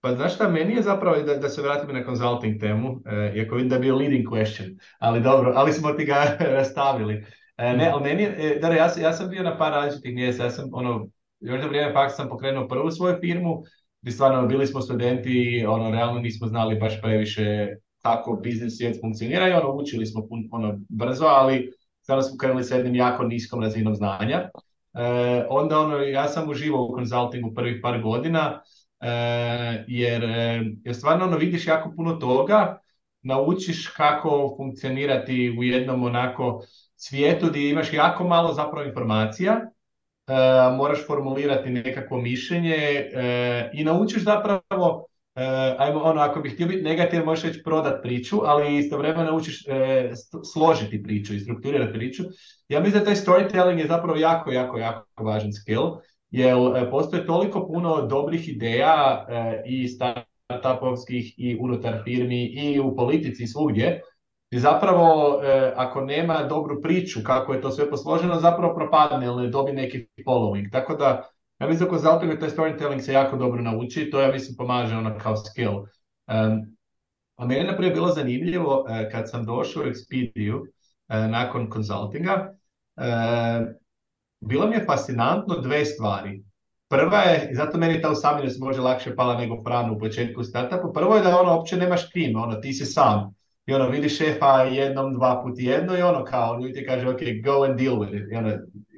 Pa znaš šta, meni je zapravo da, da se vratim na consulting temu, e, iako vidim da je bio leading question, ali dobro, ali smo ti ga rastavili. E, ne, ali meni je, e, da, ja, ja sam bio na par različitih mjesta, ja sam ono, još da vrijeme pak sam pokrenuo prvu svoju firmu, gdje stvarno bili smo studenti, ono, realno nismo znali baš previše tako biznis svijet funkcionira i ono, učili smo puno ono, brzo, ali sada smo krenuli sa jednim jako niskom razinom znanja. E, onda ono, ja sam uživao u konzultingu prvih par godina, e, jer, e, jer stvarno ono, vidiš jako puno toga, naučiš kako funkcionirati u jednom onako svijetu gdje imaš jako malo zapravo informacija, moraš formulirati nekako mišljenje i naučiš zapravo E, ajmo ono, ako bi htio biti negativan, možeš već prodat priču, ali istovremeno učiš uh, složiti priču i strukturirati priču. Ja mislim da taj storytelling je zapravo jako, jako, jako važan skill, jer e, postoje toliko puno dobrih ideja uh, i startupovskih i unutar firmi i u politici i svugdje, i zapravo, ako nema dobru priču kako je to sve posloženo, zapravo propadne ili dobi neki following. Tako da, ja mislim ako Zaltog taj storytelling se jako dobro nauči, to ja mislim pomaže ono kao skill. Um, a pa meni je bilo zanimljivo uh, kad sam došao u Expediju uh, e, nakon konzultinga, uh, e, bilo mi je fascinantno dve stvari. Prva je, i zato meni ta usamljenost može lakše pala nego pranu u početku startupu, prvo je da ono uopće nemaš tim, ono ti si sam. I ono, vidi šefa jednom, dva puta jedno i ono kao, ljudi ti kaže, ok, go and deal with it. I, ono,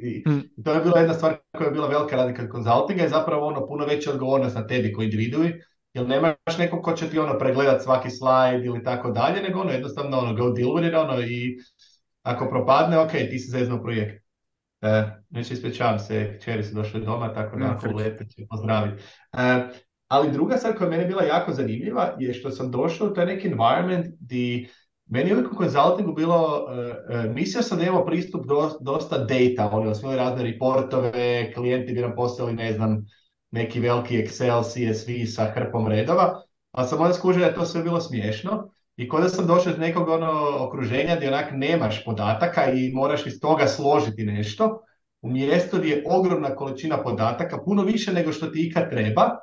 i, hmm. to je bila jedna stvar koja je bila velika radi kod konzultinga je zapravo ono puno veća odgovornost na tebi koji individui, jer nemaš nekog ko će ti ono pregledat svaki slajd ili tako dalje, nego ono jednostavno ono go deal with it, ono i ako propadne, ok, ti si zezno projekt. E, neće ispričavam se, čeri su došli doma, tako da ako lete će pozdraviti. E, ali druga stvar koja je meni bila jako zanimljiva je što sam došao u taj neki environment di meni je uvijek u konzultingu bilo, uh, mislio sam da imamo pristup do, dosta data, oni smo razne reportove, klijenti bi nam poslali, ne znam, neki veliki Excel, CSV sa hrpom redova, ali pa sam onda skužio da je to sve bilo smiješno i kada sam došao iz nekog ono okruženja gdje onak nemaš podataka i moraš iz toga složiti nešto, u mjestu gdje je ogromna količina podataka, puno više nego što ti ikad treba,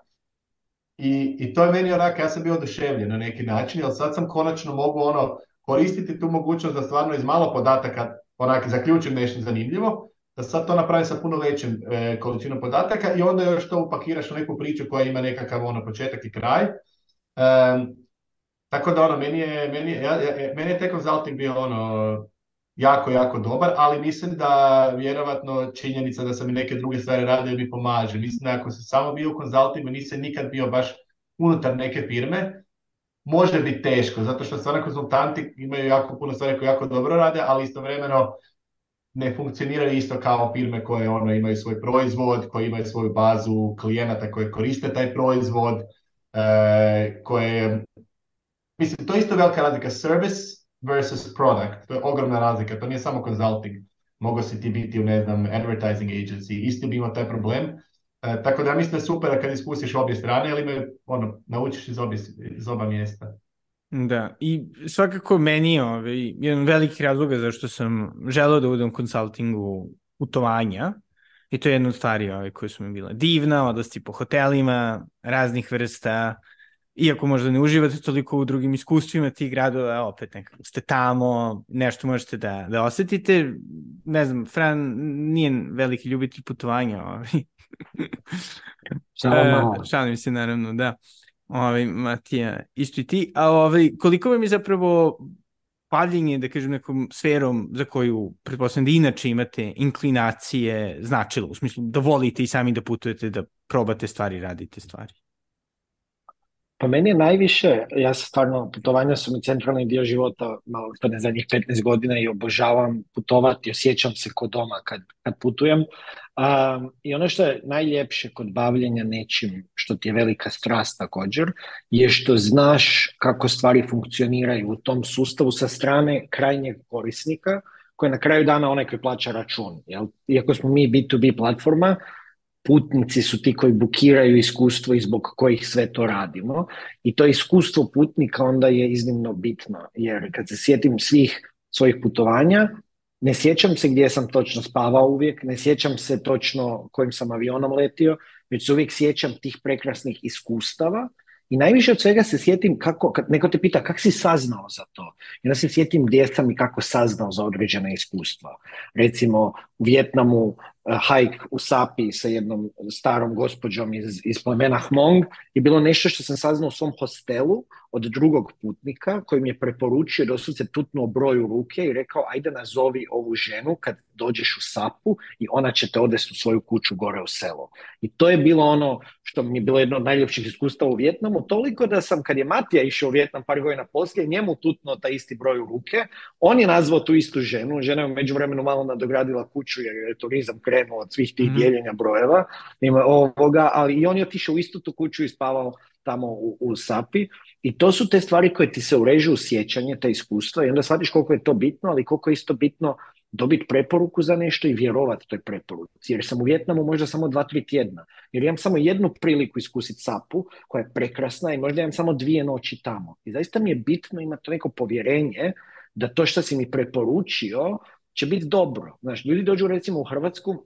i, I to je meni onako, ja sam bio oduševljen na neki način, ali sad sam konačno mogu ono koristiti tu mogućnost da stvarno iz malo podataka onak zaključim nešto zanimljivo, da sad to napravim sa puno većim e, količinom podataka i onda još to upakiraš u neku priču koja ima nekakav ono početak i kraj. tako da ono, meni je, meni, je, ja, ja, meni je bio ono, jako, jako dobar, ali mislim da vjerovatno činjenica da sam i neke druge stvari radio mi pomaže. Mislim da ako sam samo bio u konzultima, nisam nikad bio baš unutar neke firme, može biti teško, zato što stvarno konzultanti imaju jako puno stvari koje jako dobro rade, ali istovremeno ne funkcioniraju isto kao firme koje ono imaju svoj proizvod, koje imaju svoju bazu klijenata koje koriste taj proizvod, e, koje... Mislim, to je isto velika razlika. Service versus product, to je ogromna razlika, to nije samo consulting. mogao si ti biti u, ne znam, advertising agency, isto bi imao taj problem. E, tako da mislim da je super kad ispustiš obje strane, ali me, ono, naučiš iz, obje, iz oba mjesta. Da, i svakako meni je ovaj, jedan veliki razlog zašto sam želeo da budem konsultingu utovanja, i to je jedna od stvari ovaj, koje su mi bila divna, odlasti po hotelima, raznih vrsta, iako možda ne uživate toliko u drugim iskustvima tih gradova, opet nekako ste tamo, nešto možete da, da Ne znam, Fran nije veliki ljubitelj putovanja. Ovaj. E, šalim se, naravno, da. Ovaj, Matija, isto i ti. A ovaj, koliko vam je zapravo padljenje da kažem, nekom sferom za koju, pretpostavljam da inače imate inklinacije, značilo, u smislu da volite i sami da putujete, da probate stvari, radite stvari? Pa meni je najviše, ja stvarno, putovanja su mi centralni dio života, malo to ne zadnjih 15 godina i obožavam putovati, osjećam se kod doma kad, kad putujem. Um, I ono što je najljepše kod bavljenja nečim što ti je velika strast također, je što znaš kako stvari funkcioniraju u tom sustavu sa strane krajnjeg korisnika, koji na kraju dana onaj koji plaća račun. Jel? Iako smo mi B2B platforma, putnici su ti koji bukiraju iskustvo i zbog kojih sve to radimo. I to iskustvo putnika onda je iznimno bitno, jer kad se sjetim svih svojih putovanja, ne sjećam se gdje sam točno spavao uvijek, ne sjećam se točno kojim sam avionom letio, već se uvijek sjećam tih prekrasnih iskustava i najviše od svega se sjetim kako, kad neko te pita kako si saznao za to. I onda se sjetim gdje sam i kako saznao za određena iskustva. Recimo u Vjetnamu Eh, hajk u Sapi sa jednom starom gospođom iz, iz plemena Hmong i bilo nešto što sam saznao u svom hostelu od drugog putnika koji mi je preporučio da se tutnuo u ruke i rekao ajde nazovi ovu ženu kad dođeš u Sapu i ona će te odvesti u svoju kuću gore u selo. I to je bilo ono što mi je bilo jedno od najljepših iskustava u Vjetnamu, toliko da sam kad je Matija išao u Vjetnam par godina poslije, njemu tutno taj isti broj ruke, on je nazvao tu istu ženu, žena je u međuvremenu malo nadogradila kuću jer je turizam krenuo od svih tih mhm. dijeljenja brojeva, ovoga, ali i on je otišao u istu tu kuću i spavao tamo u, SAPI i to su te stvari koje ti se urežu u sjećanje, ta iskustva i onda shvatiš koliko je to bitno, ali koliko je isto bitno dobiti preporuku za nešto i vjerovati toj preporuci. Jer sam u Vjetnamu možda samo dva, tri tjedna. Jer imam samo jednu priliku iskusiti sapu koja je prekrasna i možda imam samo dvije noći tamo. I zaista mi je bitno imati to neko povjerenje da to što si mi preporučio će biti dobro. Znaš, ljudi dođu recimo u Hrvatsku,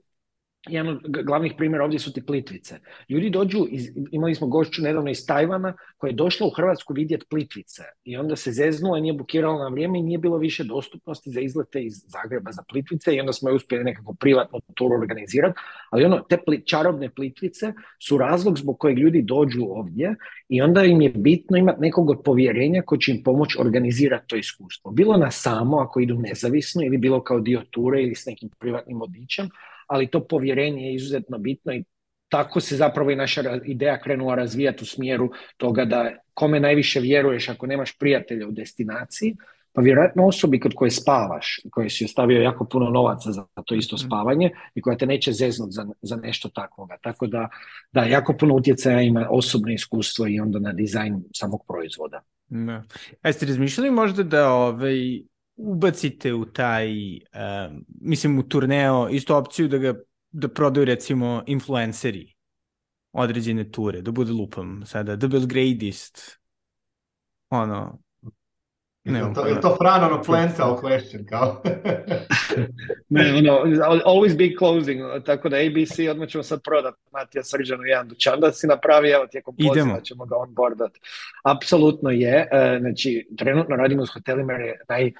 jedan od glavnih primjera ovdje su ti plitvice. Ljudi dođu, iz, imali smo gošću nedavno iz Tajvana koja je došla u Hrvatsku vidjeti plitvice i onda se zeznula, nije bukirala na vrijeme i nije bilo više dostupnosti za izlete iz Zagreba za plitvice i onda smo je uspjeli nekako privatno turu organizirati, ali ono, te čarobne plitvice su razlog zbog kojeg ljudi dođu ovdje i onda im je bitno imati nekog od povjerenja koji će im pomoći organizirati to iskustvo. Bilo na samo ako idu nezavisno ili bilo kao dio ture ili s nekim privatnim vodičem, ali to povjerenje je izuzetno bitno i tako se zapravo i naša ideja krenula razvijati u smjeru toga da kome najviše vjeruješ ako nemaš prijatelja u destinaciji, pa vjerojatno osobi kod koje spavaš, koje si ostavio jako puno novaca za to isto mhm. spavanje i koja te neće zeznut za, za nešto takvoga. Tako da, da, jako puno utjecaja ima osobno iskustvo i onda na dizajn samog proizvoda. Da. A ste razmišljali možda da ovaj, ubacite u taj, um, mislim u turneo, isto opciju da ga da prodaju recimo influenceri određene ture, da bude lupom sada, da gradist, ono, ne, je, to, je to Fran ono plentao question kao? ne, ono, always be closing, tako da ABC odmah ćemo sad prodat Matija Srđanu jedan dućan da si napravi, evo tijekom poziva ćemo ga onboardat. Apsolutno je, e, znači trenutno radimo s hotelima jer je naj,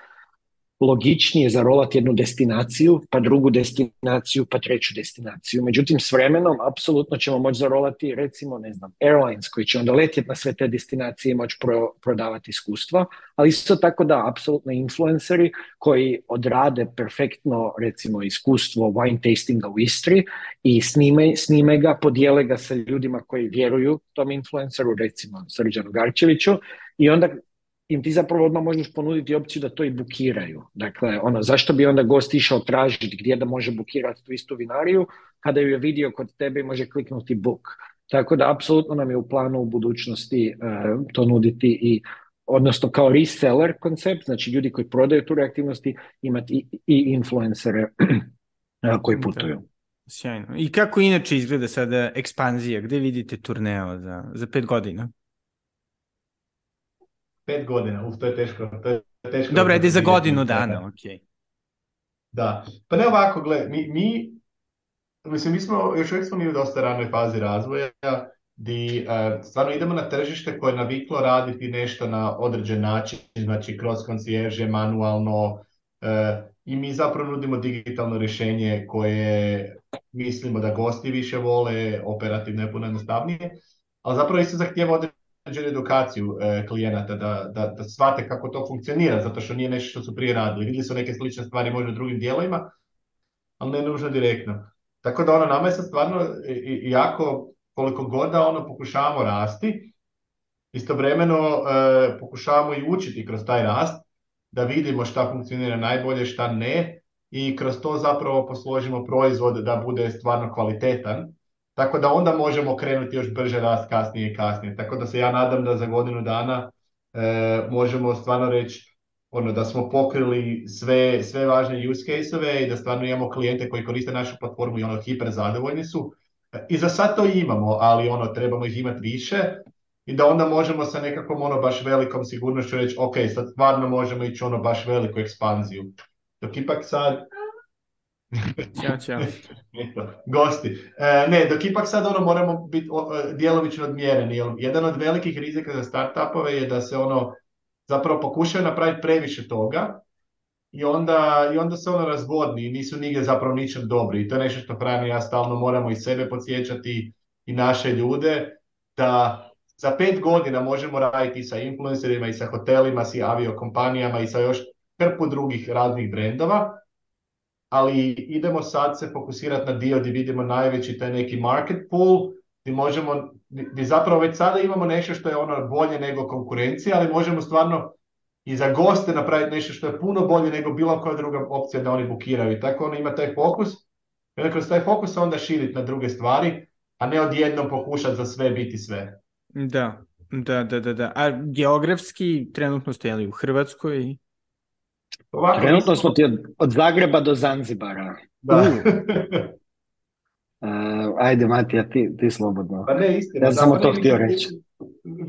logičnije zarolati jednu destinaciju, pa drugu destinaciju, pa treću destinaciju. Međutim, s vremenom apsolutno ćemo moći zarolati, recimo, ne znam, airlines koji će onda letjeti na sve te destinacije i moći prodavati iskustva, ali isto tako da, apsolutno influenceri koji odrade perfektno, recimo, iskustvo wine tastinga u Istri i snime, snime ga, podijele ga sa ljudima koji vjeruju tom influenceru, recimo Srđanu Garčeviću, i onda im ti zapravo odmah možeš ponuditi opciju da to i bukiraju. Dakle, ono, zašto bi onda gost išao tražiti gdje da može bukirati tu istu vinariju, kada ju je vidio kod tebe i može kliknuti book. Tako da, apsolutno nam je u planu u budućnosti e, to nuditi i odnosno kao reseller koncept, znači ljudi koji prodaju tu reaktivnosti, imati i, i influencere e, koji putuju. Sjajno. I kako inače izgleda sada ekspanzija? gdje vidite turneo za, za pet godina? pet godina, uf, to je teško. To je teško Dobro, je za godinu dana, ok. Da, pa ne ovako, gle, mi, mi, mislim, mi smo, još uvijek smo mi u dosta ranoj fazi razvoja, di e, stvarno idemo na tržište koje je naviklo raditi nešto na određen način, znači kroz koncijerže, manualno, e, i mi zapravo nudimo digitalno rješenje koje mislimo da gosti više vole, operativno je puno jednostavnije, ali zapravo isto zahtijeva edukaciju e, klijenata da, da, da shvate kako to funkcionira, zato što nije nešto što su prije radili. Vidjeli su neke slične stvari možda u drugim dijelovima, ali ne nužno direktno. Tako da ono, nama je sad stvarno jako, koliko god da ono pokušavamo rasti, istovremeno e, pokušavamo i učiti kroz taj rast, da vidimo šta funkcionira najbolje, šta ne, i kroz to zapravo posložimo proizvod da bude stvarno kvalitetan, tako da onda možemo krenuti još brže rast kasnije i kasnije. Tako da se ja nadam da za godinu dana e, možemo stvarno reći ono, da smo pokrili sve, sve važne use case-ove i da stvarno imamo klijente koji koriste našu platformu i ono hiper zadovoljni su. E, I za sad to imamo, ali ono trebamo ih imati više i da onda možemo sa nekakvom ono baš velikom sigurnošću reći ok, sad stvarno možemo ići ono baš veliku ekspanziju. Dok ipak sad Ćao, Gosti. E, ne, dok ipak sad ono moramo biti e, djelomično odmjereni. Jedan od velikih rizika za startupove je da se ono zapravo pokušaju napraviti previše toga i onda, i onda se ono razvodni i nisu nigdje zapravo ničem dobri. I to je nešto što pravim ja stalno moramo i sebe podsjećati i naše ljude da za pet godina možemo raditi sa influencerima i sa hotelima, sa aviokompanijama i sa još krpu drugih raznih brendova, ali idemo sad se fokusirati na dio gdje vidimo najveći taj neki market pool, gdje možemo, gdje zapravo već sada imamo nešto što je ono bolje nego konkurencija, ali možemo stvarno i za goste napraviti nešto što je puno bolje nego bilo koja druga opcija da oni bukiraju. tako ono ima taj fokus, i onda kroz taj fokus onda širiti na druge stvari, a ne odjednom pokušati za sve biti sve. Da, da, da, da. A geografski trenutno ste u Hrvatskoj? Trenutno smo ti od, Zagreba do Zanzibara. Da. Uh, ajde Matija, ti, ti slobodno. Pa ne, Ja samo to htio reći.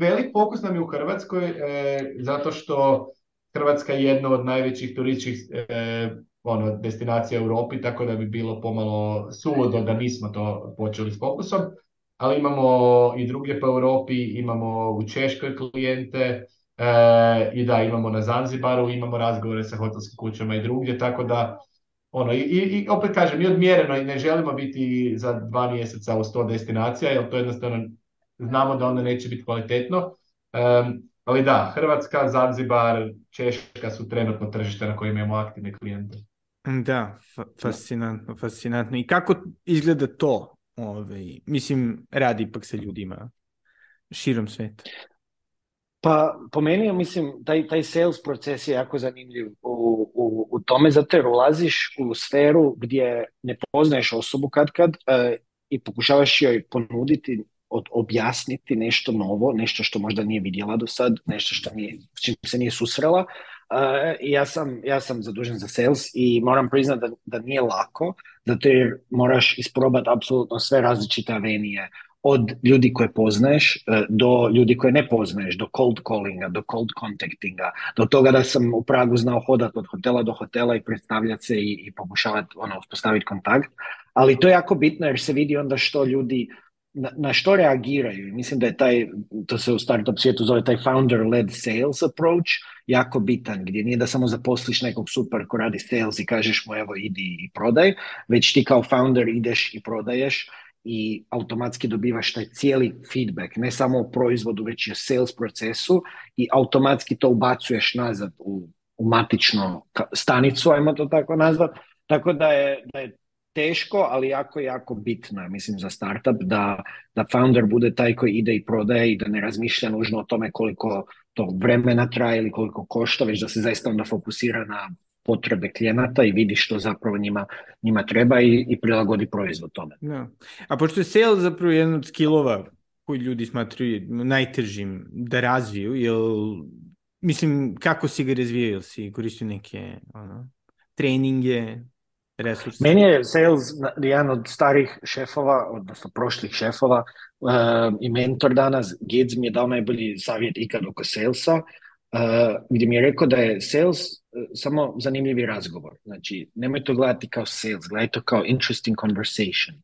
Velik fokus nam je u Hrvatskoj eh, zato što Hrvatska je jedna od najvećih turističkih eh, ono, destinacija u Europi, tako da bi bilo pomalo suludo da nismo to počeli s fokusom. Ali imamo i druge po Europi, imamo u Češkoj klijente, E, I da, imamo na Zanzibaru, imamo razgovore sa hotelskim kućama i drugdje, tako da ono, i, i, opet kažem, i odmjereno i ne želimo biti za dva mjeseca u 100 destinacija, jer to jednostavno znamo da onda neće biti kvalitetno. ali da, Hrvatska, Zanzibar, Češka su trenutno tržište na kojima imamo aktivne klijente. Da, fascinantno, fascinantno. I kako izgleda to? Ove, ovaj, mislim, radi ipak sa ljudima širom sveta. Pa po meni, mislim, taj, taj sales proces je jako zanimljiv u, u, u tome, zato jer ulaziš u sferu gdje ne poznaješ osobu kad kad e, i pokušavaš joj ponuditi, od, objasniti nešto novo, nešto što možda nije vidjela do sad, nešto što nije, s čim se nije susrela. E, ja, sam, ja sam zadužen za sales i moram priznati da, da nije lako, zato jer moraš isprobati apsolutno sve različite avenije, od ljudi koje poznaješ e, do ljudi koje ne poznaješ, do cold callinga, do cold contactinga, do toga da sam u Pragu znao hodat od hotela do hotela i predstavljati se i, i pokušavati ono, uspostaviti kontakt. Ali to je jako bitno jer se vidi onda što ljudi, na, što reagiraju. Mislim da je taj, to se u startup svijetu zove taj founder-led sales approach, jako bitan, gdje nije da samo zaposliš nekog super ko radi sales i kažeš mu evo idi i prodaj, već ti kao founder ideš i prodaješ i automatski dobivaš taj cijeli feedback, ne samo o proizvodu, već i o sales procesu i automatski to ubacuješ nazad u, u matičnu stanicu, ajmo to tako nazvat. Tako da je, da je teško, ali jako, jako bitno, mislim, za startup, da, da founder bude taj koji ide i prodaje i da ne razmišlja nužno o tome koliko to vremena traje ili koliko košta, već da se zaista onda fokusira na potrebe klijenata i vidi što zapravo njima, njima treba i, i prilagodi proizvod tome. Da. A pošto je sales zapravo jedan od skillova koji ljudi smatruju najtežim da razviju, jel, mislim, kako si ga razvijao, jel si koristio neke ono, treninge, resurse? Meni je sales jedan od starih šefova, odnosno prošlih šefova eh, i mentor danas, Gids mi je dao najbolji savjet ikad oko salesa, Eh, gdje mi je rekao da je sales eh, samo zanimljivi razgovor. Znači, nemoj to gledati kao sales, gledaj to kao interesting conversation.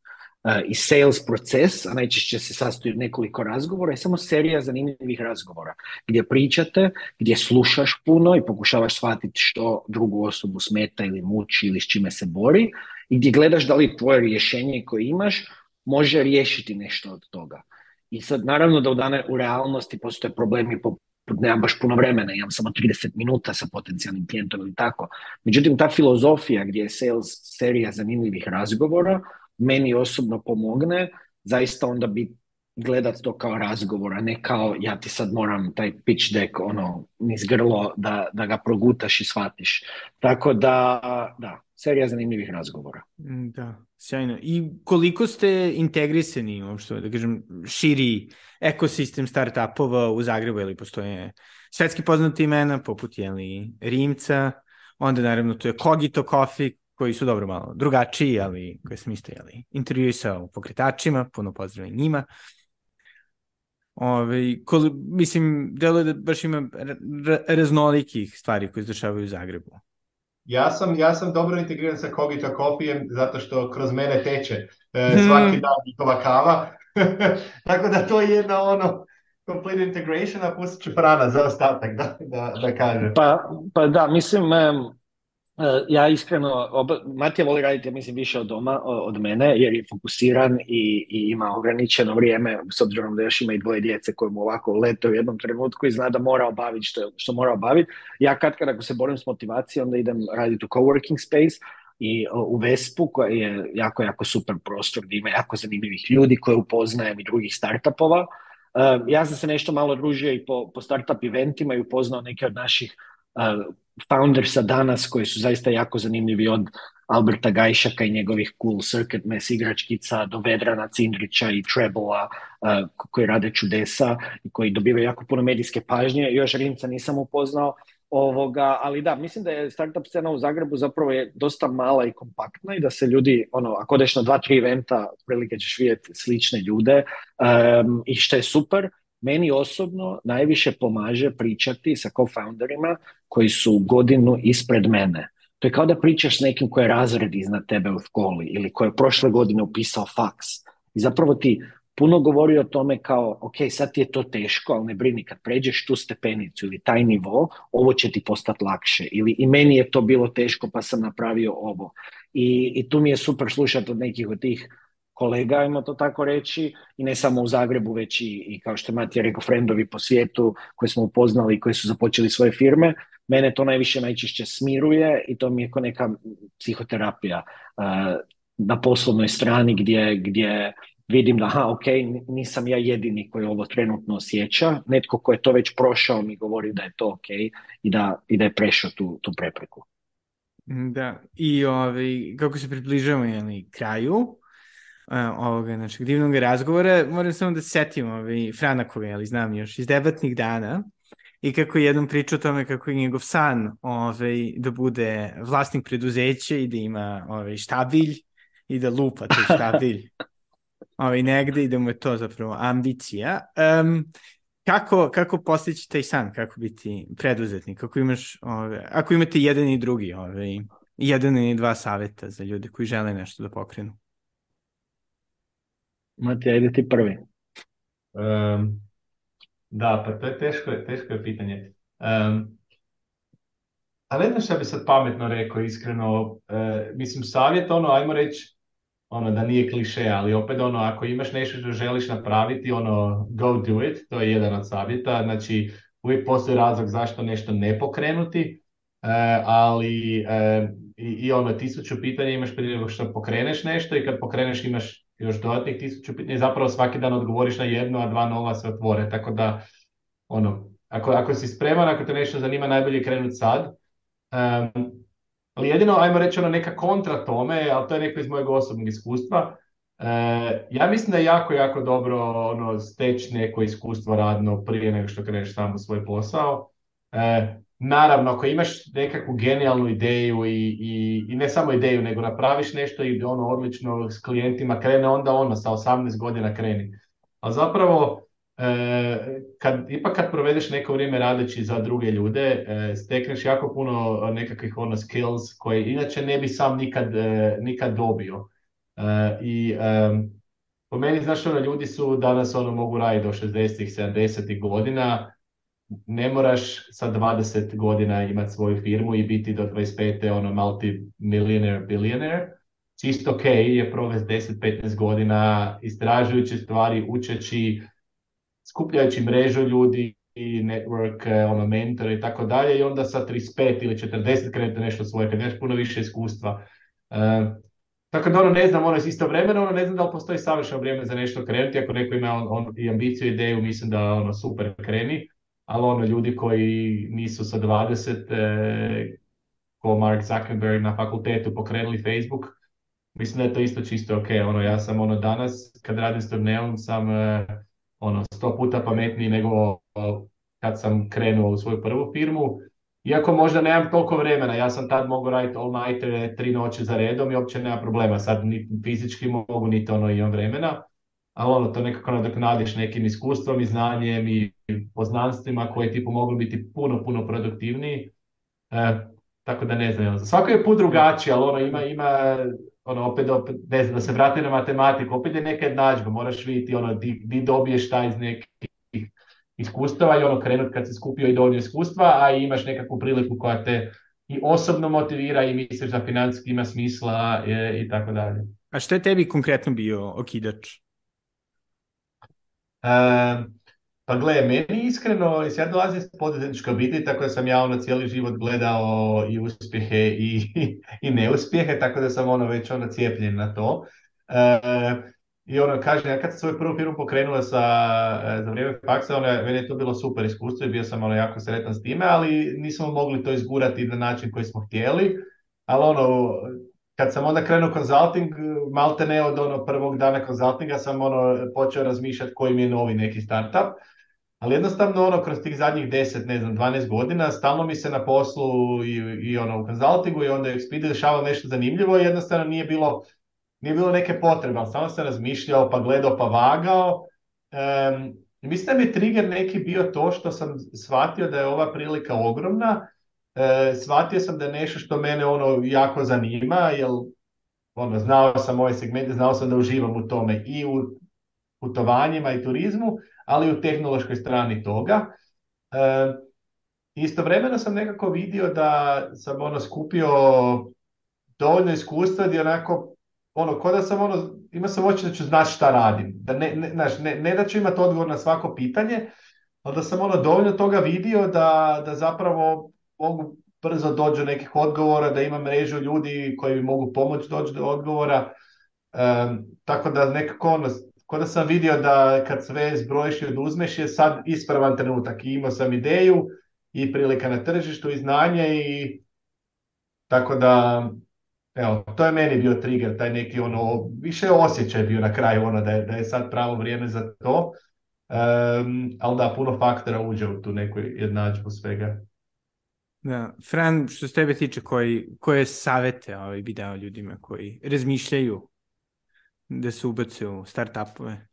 Eh, I sales proces, a najčešće se sastoji nekoliko razgovora, je samo serija zanimljivih razgovora gdje pričate, gdje slušaš puno i pokušavaš shvatiti što drugu osobu smeta ili muči ili s čime se bori i gdje gledaš da li tvoje rješenje koje imaš može riješiti nešto od toga. I sad naravno da u dane realnosti postoje problemi poput nemam baš puno vremena, imam samo 30 minuta sa potencijalnim klijentom ili tako. Međutim, ta filozofija gdje je sales serija zanimljivih razgovora, meni osobno pomogne zaista onda biti gledat to kao razgovor, a ne kao ja ti sad moram taj pitch deck ono, niz grlo da, da ga progutaš i shvatiš. Tako da, da, serija zanimljivih razgovora. Mm, da, sjajno. I koliko ste integrisani uopšte, ono da kažem, širi ekosistem startupova u Zagrebu, ili postoje svetski poznati imena, poput jeli, Rimca, onda naravno tu je Cogito Coffee, koji su dobro malo drugačiji, ali koje sam isto jeli, intervjuisao pokretačima, puno pozdrava njima. Ove, koli, mislim, je da baš ima raznolikih stvari koje izdešavaju u Zagrebu. Ja sam, ja sam dobro integriran sa Kogito Kopijem zato što kroz mene teče e, mhm. svaki dan njihova kava. Tako da to je jedna ono complete integration, a pustit ću prana za ostatak da, da, da kaže. Pa, pa da, mislim, E, ja iskreno, Matija voli raditi, mislim, više od doma, od mene, jer je fokusiran i, ima ograničeno vrijeme, s obzirom da još ima i dvoje djece koje mu ovako lete u jednom trenutku i zna da mora obaviti što, mora obaviti. Ja kad, kad ako se borim s motivacijom, onda idem raditi u coworking space, i u Vespu koja je jako, jako super prostor gdje ima jako zanimljivih ljudi koje upoznajem i drugih startupova. E, ja sam se nešto malo družio i po, po startup eventima i upoznao neke od naših foundersa danas koji su zaista jako zanimljivi od Alberta Gajšaka i njegovih cool circuit mess igračkica do Vedrana Cindrića i Trebola uh, koji rade čudesa i koji dobivaju jako puno medijske pažnje. Još Rimca nisam upoznao ovoga, ali da, mislim da je startup scena u Zagrebu zapravo je dosta mala i kompaktna i da se ljudi, ono, ako odeš na dva, tri eventa, prilike ćeš vidjeti slične ljude um, i što je super, meni osobno najviše pomaže pričati sa co-founderima koji su godinu ispred mene. To je kao da pričaš s nekim koji je razred iznad tebe u školi ili koji je prošle godine upisao faks. I zapravo ti puno govori o tome kao, ok, sad ti je to teško, ali ne brini, kad pređeš tu stepenicu ili taj nivo, ovo će ti postati lakše. Ili i meni je to bilo teško pa sam napravio ovo. I, i tu mi je super slušati od nekih od tih kolega, ajmo to tako reći, i ne samo u Zagrebu, već i, i kao što je Matija rekao, frendovi po svijetu koje smo upoznali i koji su započeli svoje firme. Mene to najviše najčešće smiruje i to mi je kao neka psihoterapija uh, na poslovnoj strani gdje, gdje vidim da, ha ok, nisam ja jedini koji ovo trenutno osjeća, netko ko je to već prošao mi govori da je to ok i da, i da je prešao tu, tu prepreku. Da, i ovaj, kako se približamo jeli, kraju, ovoga našeg znači, divnog razgovora, moram samo da setim ovaj Franakovi, ali znam još iz debatnih dana, i kako jednom priča o tome kako je njegov san ovaj, da bude vlasnik preduzeće i da ima ovaj, štabilj i da lupa to štabilj ovaj, negde i da mu je to zapravo ambicija. kako, kako postići taj san, kako biti preduzetnik, ako, imaš, ovaj, ako imate jedan i drugi, ove, ovaj, jedan i dva saveta za ljude koji žele nešto da pokrenu? Mati, ajde ti prvi. da, pa to je teško, teško je pitanje. Um, a ne znam bi sad pametno rekao, iskreno. E, mislim, savjet, ono, ajmo reći, ono, da nije kliše, ali opet, ono, ako imaš nešto što želiš napraviti, ono, go do it, to je jedan od savjeta. Znači, uvijek postoji razlog zašto nešto ne pokrenuti, e, ali e, i, i ono, tisuću pitanja imaš prije nego što pokreneš nešto i kad pokreneš imaš još dodatnih tisuću pitanja, zapravo svaki dan odgovoriš na jedno, a dva nova se otvore, tako da, ono, ako, ako si spreman, ako te nešto zanima, najbolje krenuti sad. ali jedino, ajmo reći, ono neka kontra tome, ali to je neko iz mojeg osobnog iskustva, e, ja mislim da je jako, jako dobro ono, steći neko iskustvo radno prije nego što kreneš samo svoj posao. E, Naravno, ako imaš nekakvu genijalnu ideju i, i, i, ne samo ideju, nego napraviš nešto i ono odlično s klijentima krene, onda ono sa 18 godina kreni. A zapravo, e, kad, ipak kad provedeš neko vrijeme radeći za druge ljude, e, stekneš jako puno nekakvih ono skills koje inače ne bi sam nikad, e, nikad dobio. E, I po meni, znaš, ono, ljudi su danas ono, mogu raditi do 60-ih, 70-ih godina, ne moraš sa 20 godina imati svoju firmu i biti do 25. ono multi millionaire, billionaire. Čisto ok je provesti 10-15 godina istražujući stvari, učeći, skupljajući mrežu ljudi i network, ono, mentor i tako dalje i onda sa 35 ili 40 krenete nešto svoje, kad nemaš puno više iskustva. Uh, tako da ono ne znam, ono je isto vremena, ono ne znam da li postoji savršeno vrijeme za nešto krenuti, ako neko ima on, on, i ambiciju, ideju, mislim da ono super kreni ali ono, ljudi koji nisu sa 20, e, ko Mark Zuckerberg na fakultetu pokrenuli Facebook, mislim da je to isto čisto ok. Ono, ja sam ono danas, kad radim s Torneom, sam e, ono, sto puta pametniji nego kad sam krenuo u svoju prvu firmu. Iako možda nemam toliko vremena, ja sam tad mogu raditi all night, tri noći za redom i uopće nema problema. Sad ni fizički mogu, niti ono imam vremena ali ono to nekako nadoknadiš nekim iskustvom i znanjem i poznanstvima koje ti pomogli biti puno, puno produktivniji. E, tako da ne znam, svako je put drugačiji, ali ono ima, ima ono, opet, opet, ne znam, da se vrati na matematiku, opet je neka jednadžba, moraš vidjeti ono, di, di dobiješ taj iz nekih iskustava i ono krenut kad si skupio i dovoljno iskustva, a imaš nekakvu priliku koja te i osobno motivira i misliš da financijski ima smisla e, i tako dalje. A što je tebi konkretno bio okidač? pa gle, meni iskreno, ja dolazim iz poduzetničke obitelji, tako da sam ja ono cijeli život gledao i uspjehe i, i neuspjehe, tako da sam ono već ono cijepljen na to. I ono, kažem, ja kad sam svoju prvu firmu pokrenula sa, e, za vrijeme faksa, ono, meni je to bilo super iskustvo i bio sam ono, jako sretan s time, ali nismo mogli to izgurati na način koji smo htjeli. Ali ono, kad sam onda krenuo konzulting, eh, malte ne od ono prvog dana konzultinga sam ono eh, počeo razmišljati koji mi je novi neki startup. Ali jednostavno ono kroz tih zadnjih 10, ne znam, 12 godina stalno mi se na poslu i, i ono u konzultingu i onda je Expedia dešavalo nešto zanimljivo jednostavno nije bilo, nije bilo neke potrebe, ali samo sam razmišljao pa gledao pa vagao. Um, mislim da mi triger trigger neki bio to što sam shvatio da je ova prilika ogromna e, shvatio sam da je nešto što mene ono jako zanima, jer ono, znao sam ove segmente, znao sam da uživam u tome i u putovanjima i turizmu, ali i u tehnološkoj strani toga. E, istovremeno sam nekako vidio da sam ono skupio dovoljno iskustva gdje onako, ono, ko da sam ono, ima sam oči da ću znati šta radim. Da ne, ne, znaš, ne, ne da ću imati odgovor na svako pitanje, ali da sam ono dovoljno toga vidio da, da zapravo mogu brzo doći do nekih odgovora, da ima mrežu ljudi koji mi mogu pomoći doći do odgovora. tako da nekako ono, ko da sam vidio da kad sve zbrojiš i oduzmeš je sad ispravan trenutak. I imao sam ideju i prilika na tržištu i znanje i tako da evo, to je meni bio trigger, taj neki ono, više osjećaj bio na kraju ono da je, da je sad pravo vrijeme za to. Um, ali da, puno faktora uđe u tu neku jednadžbu svega. Da. Fran, što se tebe tiče, koji, koje savete ovaj, bi dao ljudima koji razmišljaju da se ubacaju u startupove?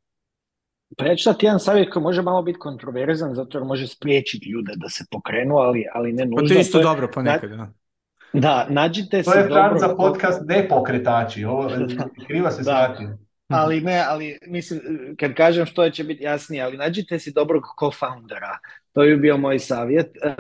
Pa ja jedan savjet koji može malo biti kontroverzan, zato jer može spriječiti ljude da se pokrenu, ali, ali ne nužno. Pa to je isto dobro ponekad, da. da, nađite to je dobro... za podcast pokretači, ovo kriva se ali ne, ali mislim, kad kažem što će biti jasnije, ali nađite si dobrog co-foundera, to bi bio moj savjet e,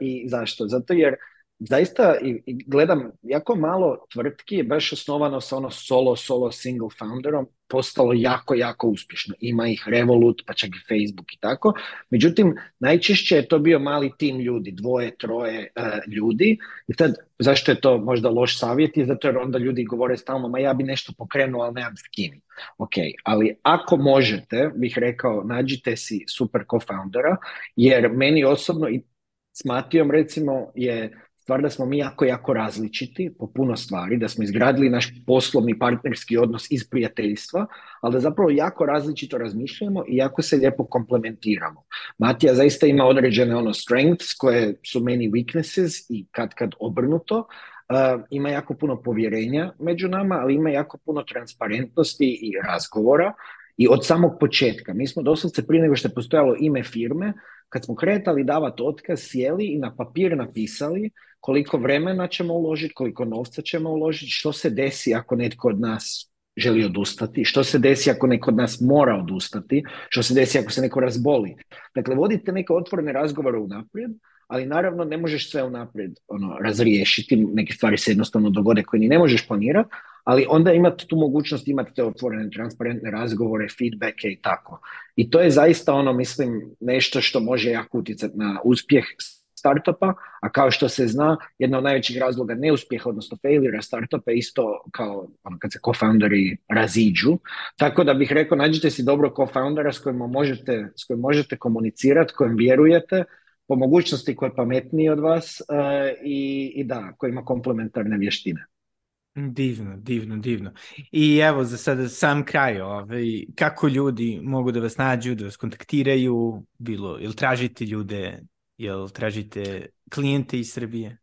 i zašto? Zato jer zaista i, gledam jako malo tvrtki je baš osnovano sa ono solo, solo single founderom postalo jako, jako uspješno. Ima ih Revolut, pa čak i Facebook i tako. Međutim, najčešće je to bio mali tim ljudi, dvoje, troje e, ljudi. I sad, zašto je to možda loš savjet? i zato jer onda ljudi govore stalno, ma ja bi nešto pokrenuo, ali nemam s kim. Ok, ali ako možete, bih rekao, nađite si super co-foundera, jer meni osobno i s Matijom recimo je stvar da smo mi jako, jako različiti po puno stvari, da smo izgradili naš poslovni partnerski odnos iz prijateljstva, ali da zapravo jako različito razmišljamo i jako se lijepo komplementiramo. Matija zaista ima određene ono strengths koje su meni weaknesses i kad kad obrnuto, ima jako puno povjerenja među nama, ali ima jako puno transparentnosti i razgovora i od samog početka. Mi smo doslovce prije nego što je postojalo ime firme, kad smo kretali davati otkaz, sjeli i na papir napisali koliko vremena ćemo uložiti, koliko novca ćemo uložiti, što se desi ako netko od nas želi odustati, što se desi ako neko od nas mora odustati, što se desi ako se neko razboli. Dakle, vodite neke otvorene razgovore unaprijed, ali naravno ne možeš sve unaprijed ono, razriješiti, neke stvari se jednostavno dogode koje ni ne možeš planirati, ali onda imate tu mogućnost imate te otvorene, transparentne razgovore, feedbacke i tako. I to je zaista ono, mislim, nešto što može jako utjecati na uspjeh startupa, a kao što se zna, jedna od najvećih razloga neuspjeha, odnosno failure startupa je isto kao ono, kad se co-founderi raziđu. Tako da bih rekao, nađite si dobro co-foundera s kojim možete, s kojim možete komunicirati, kojem vjerujete, po mogućnosti koji je pametniji od vas eh, i, i da, koji ima komplementarne vještine. Divno, divno, divno. I evo za sada sam kraj, ovaj, kako ljudi mogu da vas nađu, da vas kontaktiraju, bilo, ili tražite ljude Jel tražite klijente iz Srbije?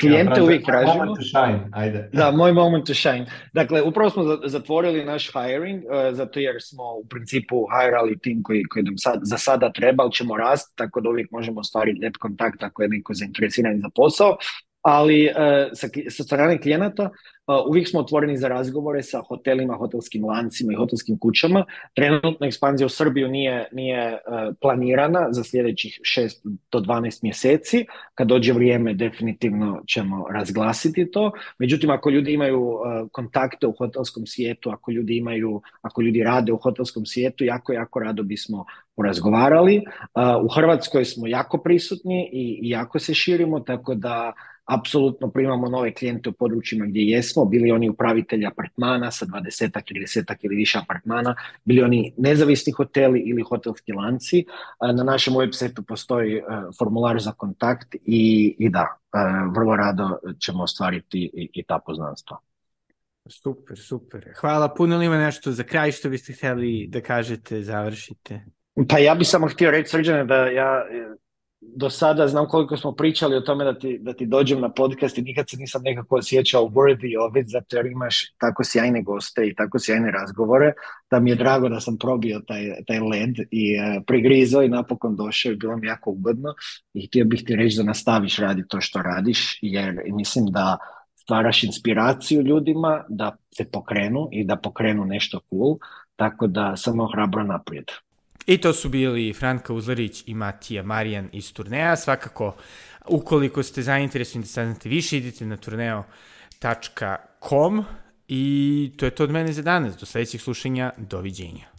Klijente uvijek tražimo. Moment to shine, ajde. Da, moj moment to shine. Dakle, upravo smo zatvorili naš hiring, eh, zato jer smo u principu hirali tim koji, koji nam sad, za sada treba, ali ćemo rast, tako da uvijek možemo ostvariti lijep kontakt ako je neko zainteresiran za posao ali e, sa, sa strane klijenata e, uvijek smo otvoreni za razgovore sa hotelima, hotelskim lancima i hotelskim kućama. Trenutna ekspanzija u Srbiju nije, nije e, planirana za sljedećih 6 do 12 mjeseci. Kad dođe vrijeme definitivno ćemo razglasiti to. Međutim, ako ljudi imaju kontakte u hotelskom svijetu, ako ljudi imaju, ako ljudi rade u hotelskom svijetu, jako, jako rado bismo porazgovarali. U Hrvatskoj smo jako prisutni i jako se širimo, tako da apsolutno primamo nove klijente u područjima gdje jesmo, bili oni upravitelji apartmana sa 20, 30 ili više apartmana, bili oni nezavisni hoteli ili hotelski lanci. E, na našem setu postoji e, formular za kontakt i, i da, e, vrlo rado ćemo ostvariti i, i ta poznanstva. Super, super. Hvala puno. Li ima nešto za kraj što biste htjeli da kažete, završite? Pa ja bih samo htio reći, Srđane, da ja do sada znam koliko smo pričali o tome da ti, da ti dođem na podcast i nikad se nisam nekako osjećao worthy of it, zato jer imaš tako sjajne goste i tako sjajne razgovore, da mi je drago da sam probio taj, taj led i uh, e, prigrizao i napokon došao i bilo mi jako ugodno i htio bih ti reći da nastaviš raditi to što radiš, jer mislim da stvaraš inspiraciju ljudima da se pokrenu i da pokrenu nešto cool, tako da samo hrabro naprijed. I to su bili Franka Uzlarić i Matija Marijan iz turneja. Svakako, ukoliko ste zainteresovani da saznate više, idite na turneo.com i to je to od mene za danas. Do sledećeg slušanja, doviđenja.